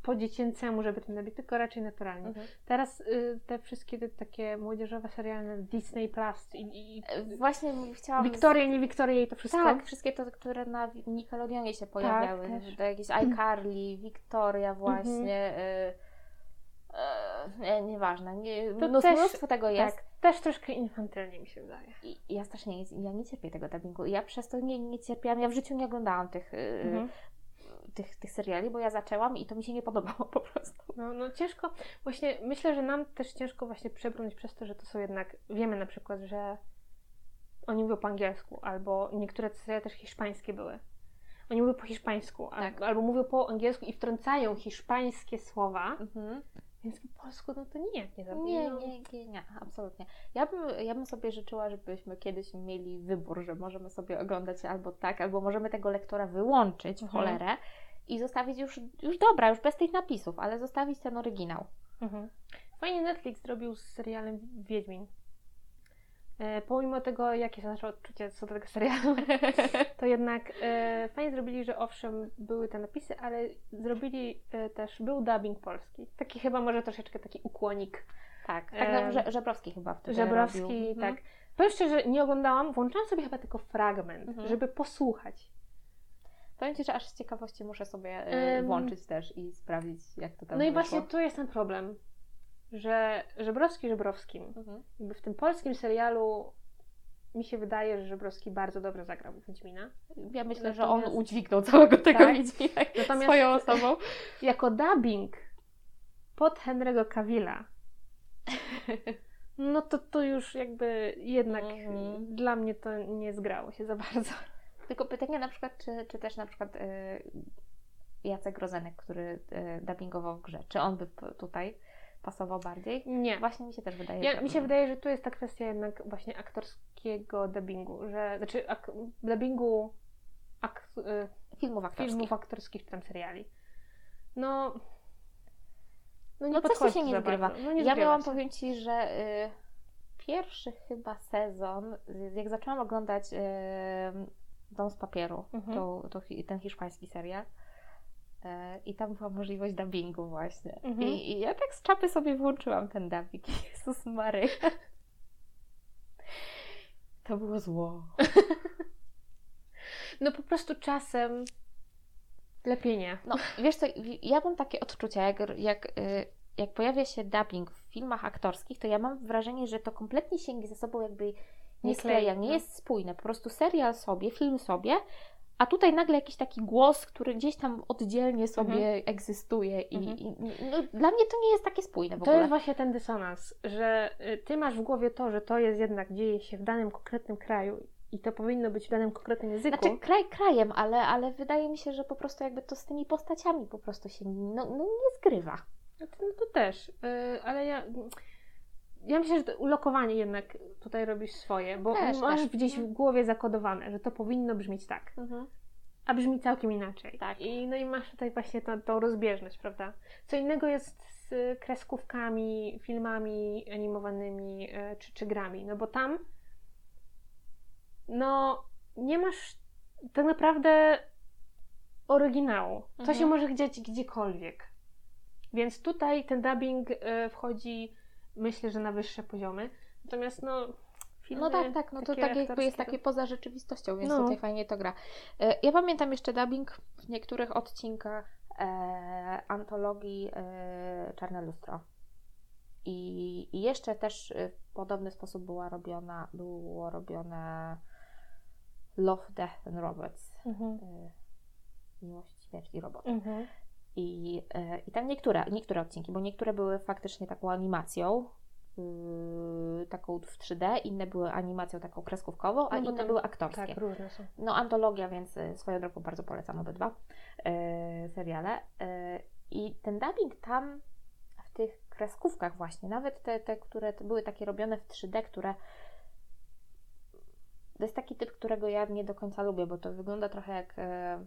po dziecięcemu, żeby ten nabić, tylko raczej naturalnie. Mhm. Teraz y, te wszystkie te takie młodzieżowe seriale Disney Plus i, i E, Właśnie chciałam... Wiktoria, nie Wiktoria i to wszystko. Tak, wszystkie te, które na Nickelodeonie się pojawiały. też. to jakieś iCarly, Wiktoria właśnie. y, y, nie, nieważne. Nie, To mnóstwo, też- mnóstwo tego jest. Tak, też troszkę infantylnie mi się wydaje. I ja strasznie nie, ja nie cierpię tego dubbingu. Ja przez to nie, nie cierpiałam. Ja w życiu nie oglądałam tych, y, Mhm. Tych, tych seriali, bo ja zaczęłam i to mi się nie podobało po prostu. No, no ciężko, właśnie myślę, że nam też ciężko właśnie przebrnąć przez to, że to są jednak, wiemy na przykład, że oni mówią po angielsku, albo niektóre seriale też hiszpańskie były. Oni mówią po hiszpańsku, Tak. albo, mówią po angielsku i wtrącają hiszpańskie słowa, Mhm. więc po polsku no to nijak nie Nie, zabiją. nie, nie, nie, absolutnie. Ja bym, ja bym sobie życzyła, żebyśmy kiedyś mieli wybór, że możemy sobie oglądać albo tak, albo możemy tego lektora wyłączyć w Mhm. cholerę i zostawić już, już dobra, już bez tych napisów, ale zostawić ten oryginał. Mhm. Fajnie Netflix zrobił z serialem Wiedźmin. E, pomimo tego, jakie są nasze odczucia co do tego serialu, to jednak e, fajnie zrobili, że owszem, były te napisy, ale zrobili e, też, był dubbing polski. Taki chyba może troszeczkę taki ukłonik. Tak, tak Em, no, Że- Żebrowski chyba wtedy Żebrowski, robił. Mhm. tak. Powiem szczerze, nie oglądałam, włączyłam sobie chyba tylko fragment, Mhm. żeby posłuchać. Powiem Ci, że aż z ciekawości muszę sobie Ym. włączyć też i sprawdzić, jak to tam No i wyszło. właśnie tu jest ten problem, że Żebrowski Żebrowskim, Mhm. jakby w tym polskim serialu mi się wydaje, że Żebrowski bardzo dobrze zagrał Wiedźmina. Ja myślę, że on udźwignął całego tego Tak. Wiedźmina Natomiast- swoją osobą. Jako dubbing pod Henry'ego Cavilla, no to to już jakby jednak Mhm. dla mnie to nie zgrało się za bardzo. Tylko pytanie na przykład, czy, czy też na przykład y, Jacek Rozenek, który y, dubbingował w grze, czy on by tutaj pasował bardziej? Nie. Właśnie mi się też wydaje, Ja, że... mi się wydaje, że tu jest ta kwestia jednak właśnie aktorskiego dubbingu, że znaczy ak, dubbingu ak, y, Filmów aktorskich. filmów aktorskich czy tam seriali. No, no nie No coś się nie zgrywa. No nie ja miałam, się. powiem Ci, że y, pierwszy chyba sezon, jak zaczęłam oglądać y, Dom z papieru, Mhm. to, to, ten hiszpański serial, y, i tam była możliwość dubbingu właśnie. Mhm. I, I ja tak z czapy sobie włączyłam ten dubbing. Jezus Maryja. To było zło. No po prostu czasem lepiej nie. No, wiesz co, ja mam takie odczucia, jak, jak, y, jak pojawia się dubbing w filmach aktorskich, to ja mam wrażenie, że to kompletnie się ze sobą jakby nie, Nie skleja, klei, nie no. jest spójne. Po prostu serial sobie, film sobie, a tutaj nagle jakiś taki głos, który gdzieś tam oddzielnie sobie egzystuje i, Mhm. i no, dla mnie to nie jest takie spójne w To ogóle. jest właśnie ten dysonans, że y, ty masz w głowie to, że to jest jednak dzieje się w danym konkretnym kraju i to powinno być w danym konkretnym języku. Znaczy kraj krajem, ale, ale wydaje mi się, że po prostu jakby to z tymi postaciami po prostu się no, no nie zgrywa. No to, no to też, y, ale ja, ja myślę, że to ulokowanie jednak tutaj robisz swoje, bo Też, masz też. gdzieś w głowie zakodowane, że to powinno brzmieć tak, a brzmi całkiem inaczej. Tak. I, no i masz tutaj właśnie tą, tą rozbieżność, prawda? Co innego jest z kreskówkami, filmami animowanymi y, czy, czy grami, no bo tam no nie masz tak naprawdę oryginału. To Mhm. się może dziać gdziekolwiek. Więc tutaj ten dubbing y, wchodzi myślę, że na wyższe poziomy. Natomiast no filmy No tak, tak, no to tak jakby jest takie poza rzeczywistością, więc No. tutaj fajnie to gra. E, Ja pamiętam jeszcze dubbing w niektórych odcinkach e, antologii e, Czarne Lustro. I, I jeszcze też e, w podobny sposób była robiona, było robione Love, Death and Robots. Mhm. E, Miłość, śmierć i robot. Mhm. I, e, I tam niektóre, niektóre odcinki, bo niektóre były faktycznie taką animacją, yy, taką w 3D, inne były animacją taką kreskówkową, a No bo inne tam- były aktorskie. Tak, różne są. No, antologia, więc y, swoją drogą bardzo polecam obydwa e, seriale. E, I ten dubbing tam w tych kreskówkach właśnie, nawet te, te które były takie robione w 3D, które to jest taki typ, którego ja nie do końca lubię, bo to wygląda trochę jak, e,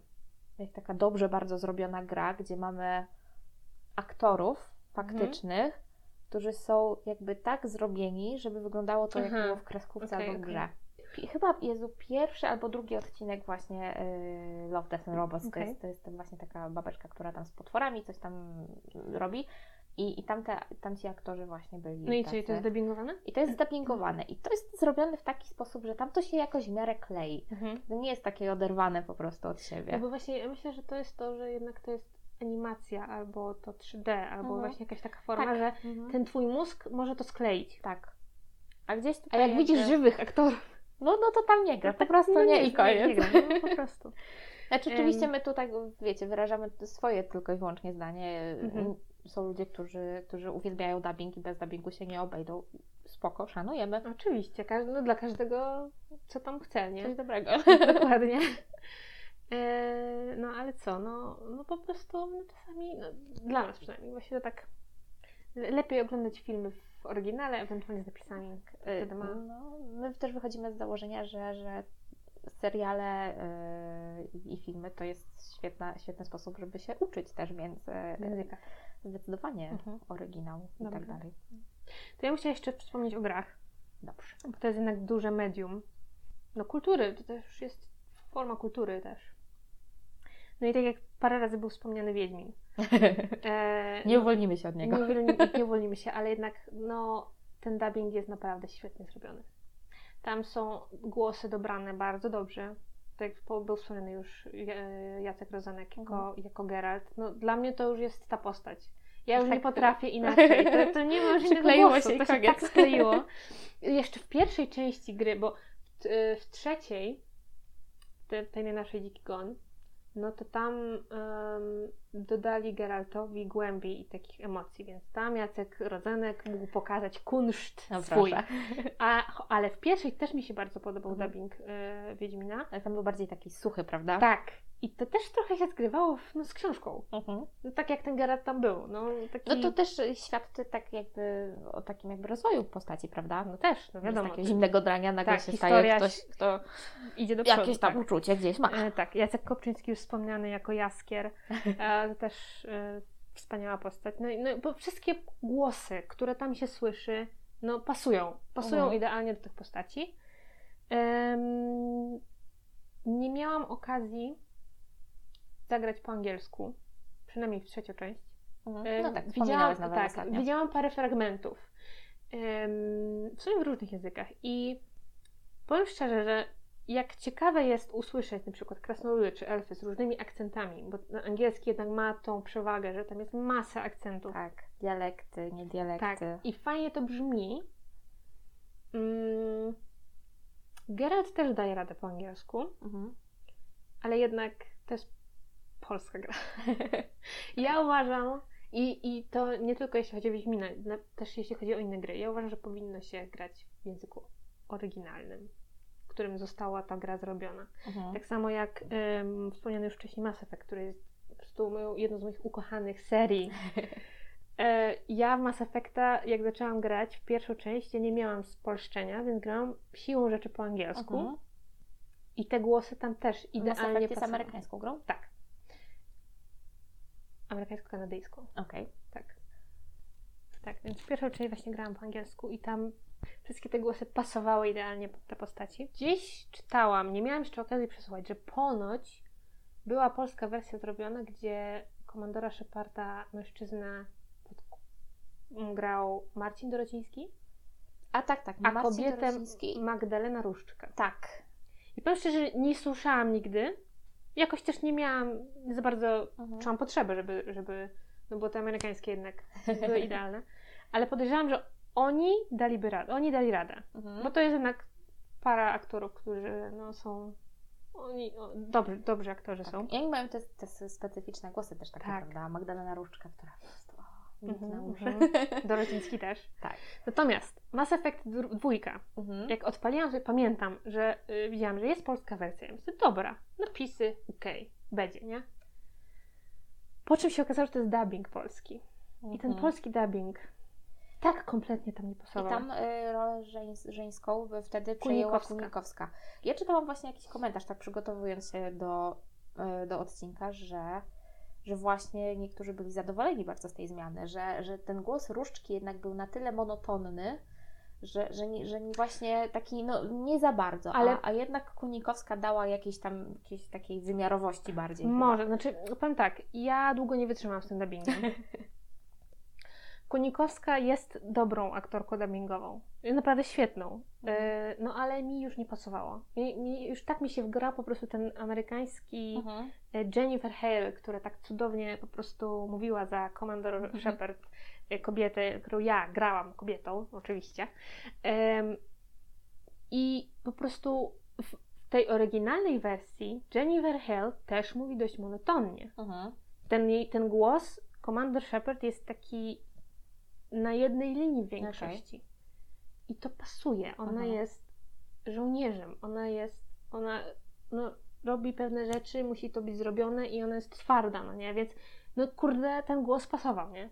jak taka dobrze bardzo zrobiona gra, gdzie mamy aktorów faktycznych, którzy są jakby tak zrobieni, żeby wyglądało to jak Aha. było w kreskówce Okej, albo w grze. Chyba Jezu, pierwszy albo drugi odcinek właśnie y, Love, Death and Robots. To, Okej. jest, to jest właśnie taka babeczka, która tam z potworami coś tam robi. I, i tamte, tamci aktorzy właśnie byli No i co, tacy. i to jest dubbingowane? I to jest zdubbingowane. I to jest zrobione w taki sposób, że tam to się jakoś w miarę klei. Mhm. To nie jest takie oderwane po prostu od siebie. No bo właśnie ja myślę, że to jest to, że jednak to jest animacja, albo to 3D, albo Mhm. właśnie jakaś taka forma, Tak. że Mhm. ten twój mózg może to skleić. Tak. A gdzieś A tutaj jak jakby- widzisz żywych aktorów, No, no to tam nie gra, po tak, prostu no nie, i koniec. Nie, gra, no, po prostu. Znaczy, oczywiście my tutaj, wiecie, wyrażamy swoje tylko i wyłącznie zdanie. Mhm. Są ludzie, którzy, którzy uwielbiają dubbing i bez dubbingu się nie obejdą. Spoko, szanujemy. Oczywiście, no, dla każdego co tam chce, nie? Coś dobrego. Dokładnie. E, no ale co, no, no po prostu no, czasami, no, dla nas przynajmniej, właśnie to tak le- lepiej oglądać filmy w oryginale, ewentualnie z napisami. Ma... No, my też wychodzimy z założenia, że, że seriale yy, i filmy to jest świetna, świetny sposób, żeby się uczyć też, więc Języka. zdecydowanie Mhm. oryginał i Dobrze. tak dalej. To ja bym chciała jeszcze wspomnieć o grach, Dobrze. bo to jest jednak duże medium. No kultury, to też jest forma kultury też. No i tak jak parę razy był wspomniany Wiedźmin. E, Nie uwolnimy się od niego. Nie, uwolnimy, nie uwolnimy się, ale jednak no, ten dubbing jest naprawdę świetnie zrobiony. Tam są głosy dobrane bardzo dobrze. tak jak był wspomniany już e, Jacek Rozanek jako, jako Geralt, no dla mnie to już jest ta postać. Ja już Tak. nie potrafię inaczej. To, to nie ma już innego głosu. się to się tak skleiło. Jeszcze w pierwszej części gry, bo w, e, w trzeciej, te, tej najnowszej Dziki Gon, no to tam em, dodali Geraltowi głębi i takich emocji, więc tam Jacek Rodzanek mógł pokazać kunszt No swój. A, ale w pierwszej też mi się bardzo podobał Mhm. dubbing e, Wiedźmina. Ale tam był bardziej taki suchy, prawda? Tak. I to też trochę się zgrywało w, no, z książką. Mhm. No, tak jak ten Geralt tam był. No, taki... No to też świadczy tak jakby o takim jakby rozwoju postaci, prawda? No też, no wiadomo. takiego zimnego drania nagle Tak, się staje ktoś, kto Idzie do przodu. jakieś tam tak. uczucie gdzieś ma. E, tak, Jacek Kopczyński już wspomniany jako Jaskier. E, to też e, wspaniała postać. No, no bo wszystkie głosy, które tam się słyszy, no pasują. Pasują Mhm. idealnie do tych postaci. Em, nie miałam okazji zagrać po angielsku, przynajmniej w trzecią część. Mhm. No tak, widziałam, tak, ostatnio. widziałam parę fragmentów. em, w sumie w różnych językach. I powiem szczerze, że jak ciekawe jest usłyszeć na przykład krasnoludy czy elfy z różnymi akcentami, bo angielski jednak ma tą przewagę, że tam jest masa akcentów. Tak, dialekty, nie Tak. dialekty. I fajnie to brzmi. Mm, Geralt też daje radę po angielsku, Mhm. ale jednak to jest polska gra. ja uważam, i, i to nie tylko jeśli chodzi o Wiedźmina, na- też jeśli chodzi o inne gry, ja uważam, że powinno się grać w języku oryginalnym, którym została ta gra zrobiona. Mhm. Tak samo jak um, wspomniany już wcześniej Mass Effect, który jest po prostu jedną z moich ukochanych serii. E, ja w Mass Effecta, jak zaczęłam grać w pierwszą część, ja nie miałam spolszczenia, więc grałam siłą rzeczy po angielsku. Mhm. I te głosy tam też Mass idealnie Effect jest amerykańską grą? Tak. Amerykańsko-kanadyjską. Okej. Tak. Tak, więc pierwszą część właśnie grałam po angielsku i tam wszystkie te głosy pasowały idealnie pod te postaci. Gdzieś czytałam, nie miałam jeszcze okazji przesłuchać, że ponoć była polska wersja zrobiona, gdzie komandora Szeparda, mężczyzna, grał Marcin Dorociński, A tak, tak. a Marcin kobietę Dorociński. Magdalena Różczka. Tak. I powiem szczerze, nie słyszałam nigdy. Jakoś też nie miałam za bardzo, Mhm. czułam potrzebę, żeby, żeby, no bo te amerykańskie jednak były idealne. Ale podejrzewam, że oni daliby radę, oni dali radę. Mhm. Bo to jest jednak para aktorów, którzy no, są, oni o, dobrzy, dobrzy aktorzy są. Tak. I oni mają te, te specyficzne głosy też takie, Tak. prawda? Magdalena Różczka, która po prostu milk na Mhm, uszy. mhm. Dorociński też. Tak. Natomiast Mass Effect dwójka, Mhm. jak odpaliłam sobie, pamiętam, że y, widziałam, że jest polska wersja. Ja myślę, dobra, napisy, okej, będzie, nie? Po czym się okazało, że to jest dubbing polski. I ten Mhm. polski dubbing tak kompletnie tam nie I pasował. tam y, rolę żeńs- żeńską wtedy przejęła. Kunikowska. Ja czytałam właśnie jakiś komentarz, tak przygotowując się do, y, do odcinka, że, że właśnie niektórzy byli zadowoleni bardzo z tej zmiany, że, że ten głos Różdżki jednak był na tyle monotonny, że, że, nie, że nie właśnie taki, no nie za bardzo, Ale- a, a jednak Kunikowska dała jakiejś tam jakiejś takiej wymiarowości bardziej. chyba. Może, znaczy, powiem tak, ja długo nie wytrzymałam z tym dubbingiem. Kunikowska jest dobrą aktorką dubbingową. Naprawdę świetną. E, No ale mi już nie pasowało. Mi, mi, już tak mi się wgrał po prostu ten amerykański Mhm. e, Jennifer Hale, która tak cudownie po prostu mówiła za Commander Mhm. Shepard, kobietę, którą ja grałam kobietą, oczywiście. I po prostu w tej oryginalnej wersji Jennifer Hale też mówi dość monotonnie. Mhm. Ten, jej, ten głos Commander Shepard jest taki na jednej linii w większości. I to pasuje. Ona Mhm. jest żołnierzem. Ona jest, ona no, robi pewne rzeczy, musi to być zrobione i ona jest twarda, no nie? Więc no kurde, ten głos pasował, nie?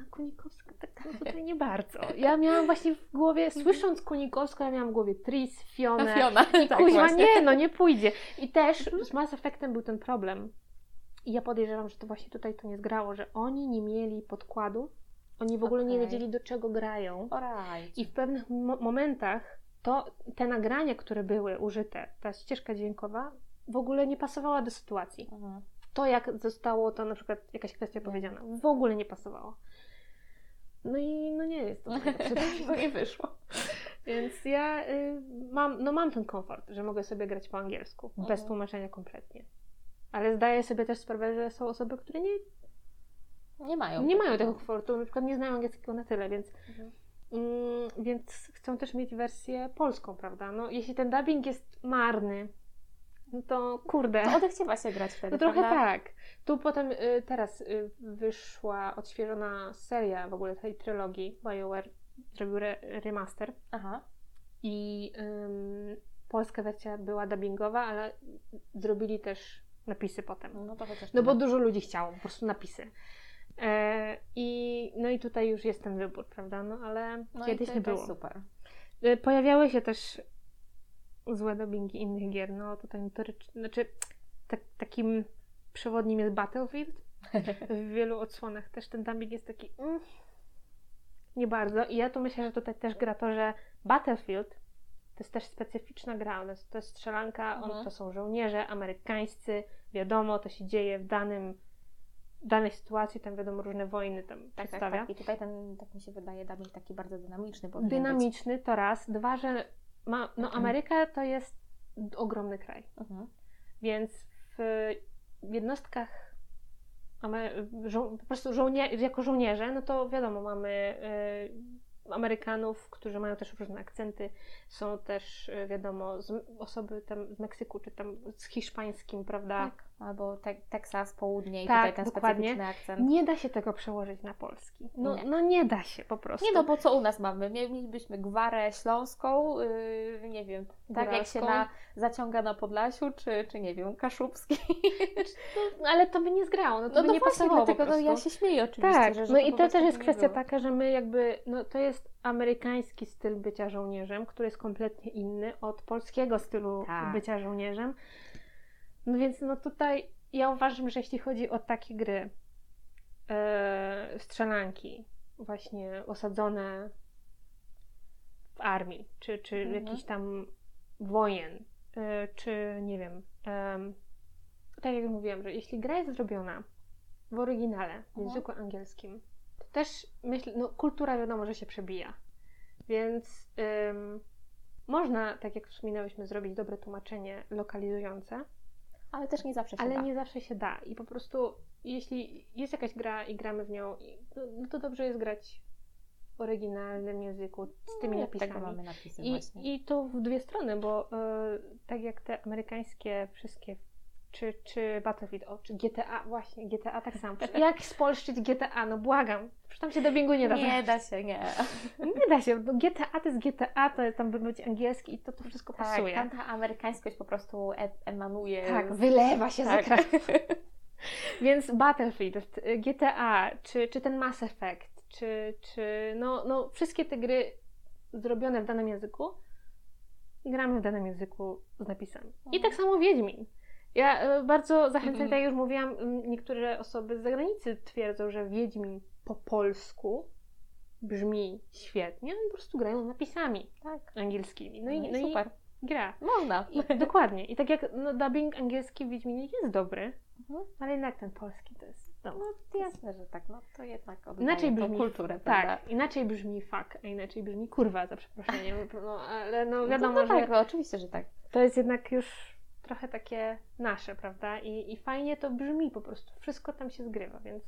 A Kunikowska tak no tutaj nie bardzo. Ja miałam właśnie w głowie, słysząc Kunikowską, ja miałam w głowie Tris. Fiona, I tak kuźwa, właśnie. nie, no nie pójdzie. I też z Mass Effectem był ten problem. I ja podejrzewam, że to właśnie tutaj to nie zgrało, że oni nie mieli podkładu, oni w ogóle nie Okej. wiedzieli, do czego grają. Alright. I w pewnych mo- momentach to te nagrania, które były użyte, ta ścieżka dźwiękowa, w ogóle nie pasowała do sytuacji. Mhm. To, jak zostało to na przykład jakaś kwestia powiedziana, w ogóle nie pasowało. No i no nie jest to. to nie wyszło. Więc ja y, mam, no mam ten komfort, że mogę sobie grać po angielsku, bez Mhm. tłumaczenia kompletnie. Ale zdaję sobie też sprawę, że są osoby, które nie, Nie mają. nie mają tego komfortu, na przykład nie znają angielskiego na tyle, więc, Mhm. mm, więc chcą też mieć wersję polską, prawda? No jeśli ten dubbing jest marny, no to kurde. To odechciewa się grać wtedy, No trochę prawda? tak. Tu potem y, teraz y, wyszła odświeżona seria w ogóle tej trylogii. BioWare zrobił re, remaster Aha. i ym, polska wersja była dubbingowa, ale zrobili też napisy potem. No to chociaż No bo dużo ludzi chciało, po prostu napisy. E, i, no i tutaj już jest ten wybór, prawda? No ale no kiedyś nie to było. jest super. Y, Pojawiały się też złe dubbingi innych gier. No tutaj notorycz... znaczy tak, takim przewodnim jest Battlefield. W wielu odsłonach też ten dubbing jest taki mm, nie bardzo. I ja tu myślę, że tutaj też gra to, że Battlefield to jest też specyficzna gra. To jest, to jest strzelanka, on, Mhm. to są żołnierze amerykańscy. Wiadomo, to się dzieje w danym danej sytuacji, tam wiadomo różne wojny tam Tak, tak, przedstawia. tak. I tutaj ten, tak mi się wydaje, dubbing taki bardzo dynamiczny powinien być. dynamiczny to raz. Dwa, że ma, no Mhm. Ameryka to jest ogromny kraj, Mhm. więc w jednostkach żo- po prostu żołnie- jako żołnierze, no to wiadomo, mamy y, Amerykanów, którzy mają też różne akcenty, są też y, wiadomo z, osoby tam z Meksyku, czy tam z hiszpańskim, prawda? Tak. Albo te, Teksas, południe i Tak, tutaj ten dokładnie. specyficzny akcent. Nie da się tego przełożyć na polski. No Nie. no nie da się po prostu. Nie no, bo co u nas mamy? Mie- Mielibyśmy gwarę śląską, yy, nie wiem, tak jak się Góralską. na, zaciąga na Podlasiu, czy, czy nie wiem, kaszubski. No, ale to by nie zgrało, no to No, by no nie właśnie, pasowało dlatego no, ja się śmieję oczywiście, Tak, że, że no i to też jest kwestia taka, że my jakby, no to jest amerykański styl bycia żołnierzem, który jest kompletnie inny od polskiego stylu Tak. bycia żołnierzem. No więc no tutaj ja uważam, że jeśli chodzi o takie gry, e, strzelanki, właśnie osadzone w armii, czy, czy Mhm. jakiś tam wojen, e, czy nie wiem, em, tak jak mówiłam, że jeśli gra jest zrobiona w oryginale, w Mhm. języku angielskim, to też myślę, no kultura wiadomo, że się przebija. Więc można, tak jak wspominałyśmy, zrobić dobre tłumaczenie lokalizujące, Ale też nie zawsze się ale da. nie zawsze się da. I po prostu, jeśli jest jakaś gra i gramy w nią, no, to dobrze jest grać w oryginalnym języku z tymi No, napisami. Tego mamy napisy właśnie. I, I to w dwie strony, bo e, tak jak te amerykańskie wszystkie, czy, czy Battlefield, o, czy GTA, właśnie, GTA tak samo. Jak spolszczyć GTA? No błagam. Przecież tam się do bingu nie da. Nie da się, nie. Nie da się. No GTA to jest GTA, to tam by być angielski i to to wszystko Tak, pasuje. tam ta amerykańskość po prostu e- emanuje. Tak, wylewa się tak. z ekranu. Więc Battlefield, GTA, czy, czy ten Mass Effect, czy, czy no, no wszystkie te gry zrobione w danym języku, gramy w danym języku z napisami. I tak samo Wiedźmin. Ja y, bardzo zachęcam, Mhm. tak jak już mówiłam, niektóre osoby z zagranicy twierdzą, że Wiedźmin po polsku brzmi świetnie, oni po prostu grają napisami Tak. angielskimi. No i, no i super. gra. Można. I, dokładnie. I tak jak no, dubbing angielski w Wiedźminie jest dobry, Mhm. ale jednak ten polski to jest. No, No jasne, że tak. No to jednak inaczej brzmi. kulturę, prawda? tak, inaczej brzmi fuck, a inaczej brzmi kurwa, za przeproszeniem. No, ale no No, wiadomo, no, że tak, no, oczywiście, że tak. to jest jednak już trochę takie nasze, prawda? I, I fajnie to brzmi po prostu. Wszystko tam się zgrywa, więc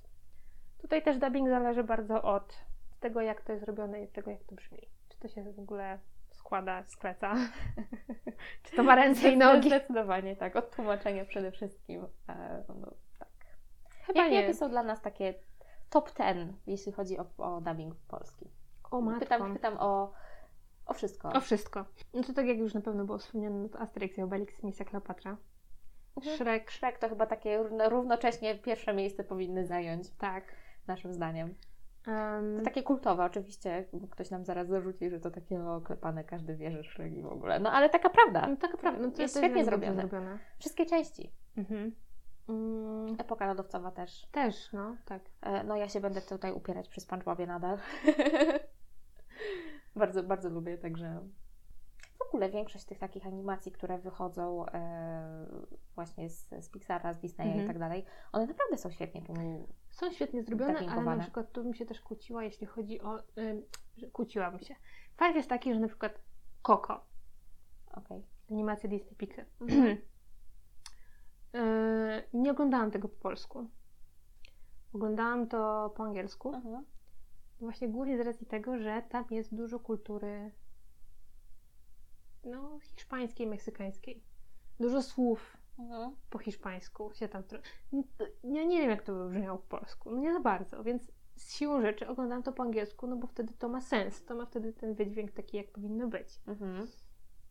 tutaj też dubbing zależy bardzo od tego, jak to jest robione i od tego, jak to brzmi. Czy to się w ogóle składa, skleca? Czy to ma ręce i nogi? Zdecydowanie tak. Od tłumaczenia przede wszystkim. E, no, tak. Chyba Jakie, nie. jakie są dla nas takie top ten, jeśli chodzi o, o dubbing polski? O. Pytam, pytam o, o wszystko. O wszystko. No to tak jak już na pewno było wspomniane, no to Asterix i Obelix, Misja Kleopatra. Mhm. Shrek, Shrek to chyba takie równo- równocześnie pierwsze miejsce powinny zająć, tak. naszym zdaniem. Um, To takie kultowe, oczywiście. Ktoś nam zaraz zarzuci, że to takie oklepane, każdy wie, że Shrek i w ogóle. No ale taka prawda. no taka prawda. No to jest świetnie zrobione. zrobione. Wszystkie części. Mhm. Mm, Epoka lodowcowa też. też, no, tak. E, No ja się będę tutaj upierać przy SpongeBobie nadal. bardzo, bardzo lubię, także w ogóle większość tych takich animacji, które wychodzą e, właśnie z, z Pixara, z Disneya Mhm. i tak dalej, one naprawdę są świetnie Są świetnie zrobione, ale na przykład tu bym się też kłóciła, jeśli chodzi o... Ym, że kłóciłabym się. Fakt jest taki, że na przykład Coco. Okej. Animacja Disney Pixar. Mhm. E, nie oglądałam tego po polsku. Oglądałam to po angielsku. Mhm. Właśnie głównie z racji tego, że tam jest dużo kultury no, hiszpańskiej, meksykańskiej. Dużo słów Mhm. po hiszpańsku się tam... Ja nie wiem, jak to by brzmiało po polsku. No nie za bardzo, więc z siłą rzeczy oglądam to po angielsku, no bo wtedy to ma sens. To ma wtedy ten wydźwięk taki, jak powinno być. Mhm.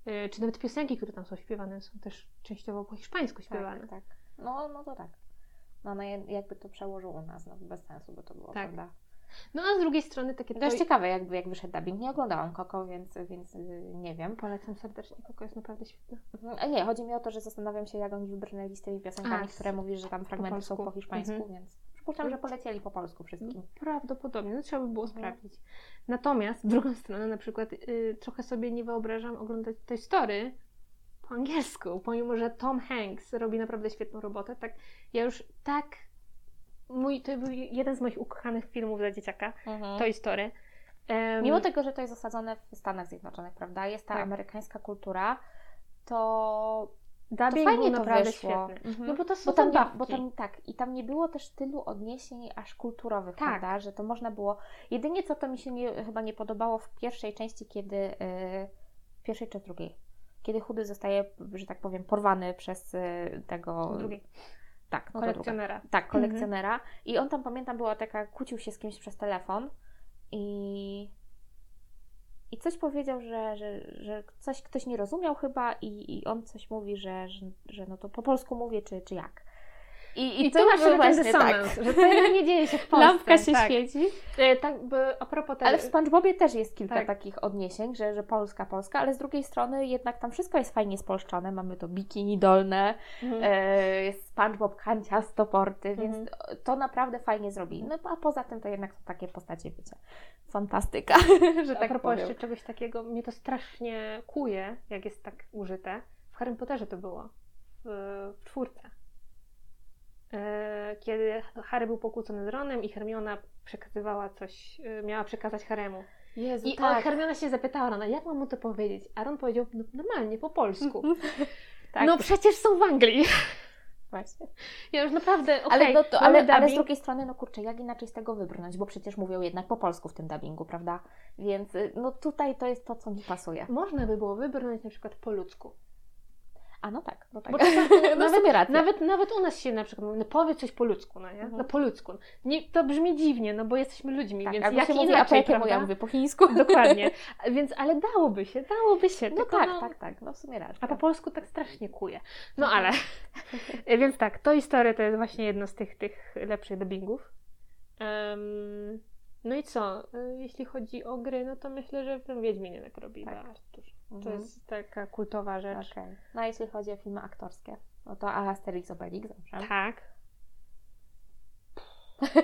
E, Czy nawet piosenki, które tam są śpiewane, są też częściowo po hiszpańsku śpiewane. Tak, tak. No, no to tak. No, no jakby to przełożył u nas, no bez sensu by to było, Tak. prawda? No a z drugiej strony takie To jest to... ciekawe, jakby jak wyszedł dubbing. Nie oglądałam Koko, więc, więc y, nie wiem. Polecam serdecznie, Koko jest naprawdę świetne. Mhm. A nie, chodzi mi o to, że zastanawiam się, jak oni wybrnęli z tymi piosenkami, A, które mówisz, że tam fragmenty są polsku. po hiszpańsku, Mhm. więc przypuszczam, że polecieli po polsku wszystkim. Prawdopodobnie, no trzeba by było Mhm. sprawdzić. Natomiast w drugą stronę, na przykład, y, trochę sobie nie wyobrażam oglądać tej story po angielsku, pomimo że Tom Hanks robi naprawdę świetną robotę. Tak, ja już tak. Mój, to był jeden z moich ukochanych filmów dla dzieciaka, Mhm. Toy Story. Em, Mimo tego, że to jest osadzone w Stanach Zjednoczonych, prawda? Jest ta Tak. amerykańska kultura, to, to dubbing fajnie był to naprawdę wyszło. Mhm. No bo to są Bo tam, nie, bo tam tak, i tam nie było też tylu odniesień aż kulturowych, Tak. prawda? Że to można było. Jedynie co to mi się nie, chyba nie podobało w pierwszej części, kiedy. Yy, pierwszej czy drugiej? Kiedy chudy zostaje, że tak powiem, porwany przez yy, tego. Drugiej. Tak, no kolekcjonera. Tak, kolekcjonera. I on tam, pamiętam, była taka, kłócił się z kimś przez telefon i, i coś powiedział, że, że, że coś ktoś nie rozumiał chyba i, i on coś mówi, że, że, że no to po polsku mówię, czy, czy jak. I, I to tu masz był właśnie dysonans, tak. że to nie dzieje się w Polsce. Lampka się tak. świeci. E, tak, a propos tego, Ale w SpongeBobie też jest kilka Tak. takich odniesień, że, że Polska, Polska, ale z drugiej strony jednak tam wszystko jest fajnie spolszczone. Mamy to bikini dolne, Mhm. e, jest SpongeBob kancia, stoporty, więc Mhm. to naprawdę fajnie zrobili. No a poza tym to jednak są takie postacie, wiecie, fantastyka, że A tak propos powiem. jeszcze czegoś takiego, mnie to strasznie kuje, jak jest tak użyte. W Harry Potterze to było, w, w czwórce. E, Kiedy Harry był pokłócony z Ronem i Hermiona przekazywała coś, e, miała przekazać Haremu. Jezu, I tak. Hermiona się zapytała Rona, jak mam mu to powiedzieć? A Ron powiedział, no, normalnie, po polsku. tak, No przecież są w Anglii. właśnie. Ja już naprawdę, okej, Ale, no to, ale, ale z drugiej strony, no kurczę, jak inaczej z tego wybrnąć, bo przecież mówią jednak po polsku w tym dubbingu, prawda? Więc y, no tutaj to jest to, co mi pasuje. Można by było wybrnąć na przykład po ludzku. A no tak, no tak. Bo czasami, no w nawet, sobie racja. nawet, nawet u nas się na przykład mówi, no powiedz coś po ludzku, no nie? Mhm. No po ludzku. Nie, to brzmi dziwnie, no bo jesteśmy ludźmi, tak, więc jak się mówi, a po inaczej, jakiemu ja mówię po chińsku? Dokładnie. Więc, ale dałoby się, dałoby się. No tak, no, tak, tak, no w sumie racja. A po polsku tak strasznie kuje. No Mhm. ale. Więc tak, to historia to jest właśnie jedno z tych, tych lepszych dubbingów. Em, no i co? Y, Jeśli chodzi o gry, no to myślę, że w Wiedźminie tak robi Tak. bardzo dużo. To Mhm. jest taka kultowa rzecz. Okej. No a jeśli chodzi o filmy aktorskie, no to Asterix Obelix, dobrze? Tak.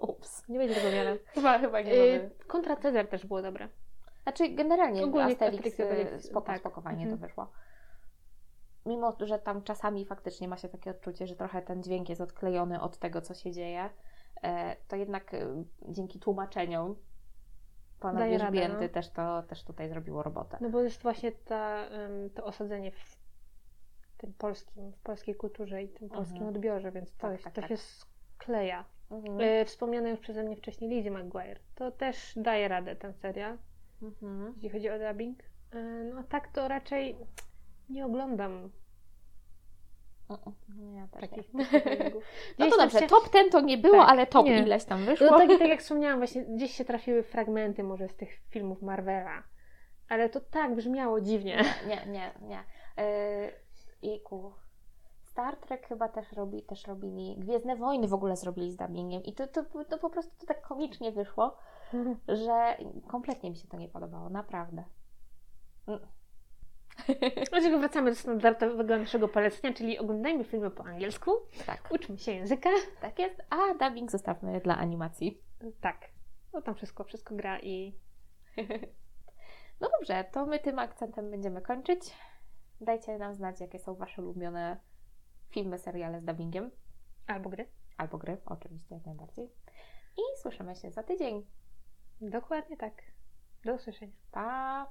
Ups. Nie będzie tego wiele. Chyba, chyba nie Y, mamy. Kontra Cezar też było dobre. Znaczy generalnie Ogólnie Asterix, Asterix y, Obelix, spoko, tak. spoko fajnie Mhm. to wyszło. Mimo, że tam czasami faktycznie ma się takie odczucie, że trochę ten dźwięk jest odklejony od tego, co się dzieje, e, to jednak y, dzięki tłumaczeniom pana Daje radę, Wierzbięty no. też to też tutaj zrobiło robotę. No bo jest właśnie ta, to osadzenie w tym polskim, w polskiej kulturze i tym polskim Mhm. odbiorze, więc to, Tak, jest, tak, to tak. się skleja. Mhm. E, Wspomniana już przeze mnie wcześniej Lizzie McGuire. To też daje radę ten serial, Mhm. jeśli chodzi o dubbing. E, No a tak to raczej nie oglądam Mhm. Nie, ja takich, nie. No to dobrze, się- top ten to nie było, Tak, ale top nie. ileś tam wyszło. No tak, tak jak wspomniałam, właśnie gdzieś się trafiły fragmenty może z tych filmów Marvela. Ale to tak brzmiało dziwnie. Nie, nie, nie. Yy, jejku. Star Trek chyba też, robi, też robili. Gwiezdne Wojny w ogóle zrobili z dubbingiem. I to, to, to po prostu to tak komicznie wyszło, że kompletnie mi się to nie podobało. Naprawdę. Dlaczego wracamy do standardowego naszego polecenia, czyli oglądajmy filmy po angielsku, Tak, uczmy się języka. tak jest. A dubbing zostawmy dla animacji. Tak. No tam wszystko, wszystko gra i No dobrze, to my tym akcentem będziemy kończyć. Dajcie nam znać, jakie są Wasze ulubione filmy, seriale z dubbingiem. albo gry. Albo gry, oczywiście, jak najbardziej. I słyszymy się za tydzień. Dokładnie tak. Do usłyszenia. Pa!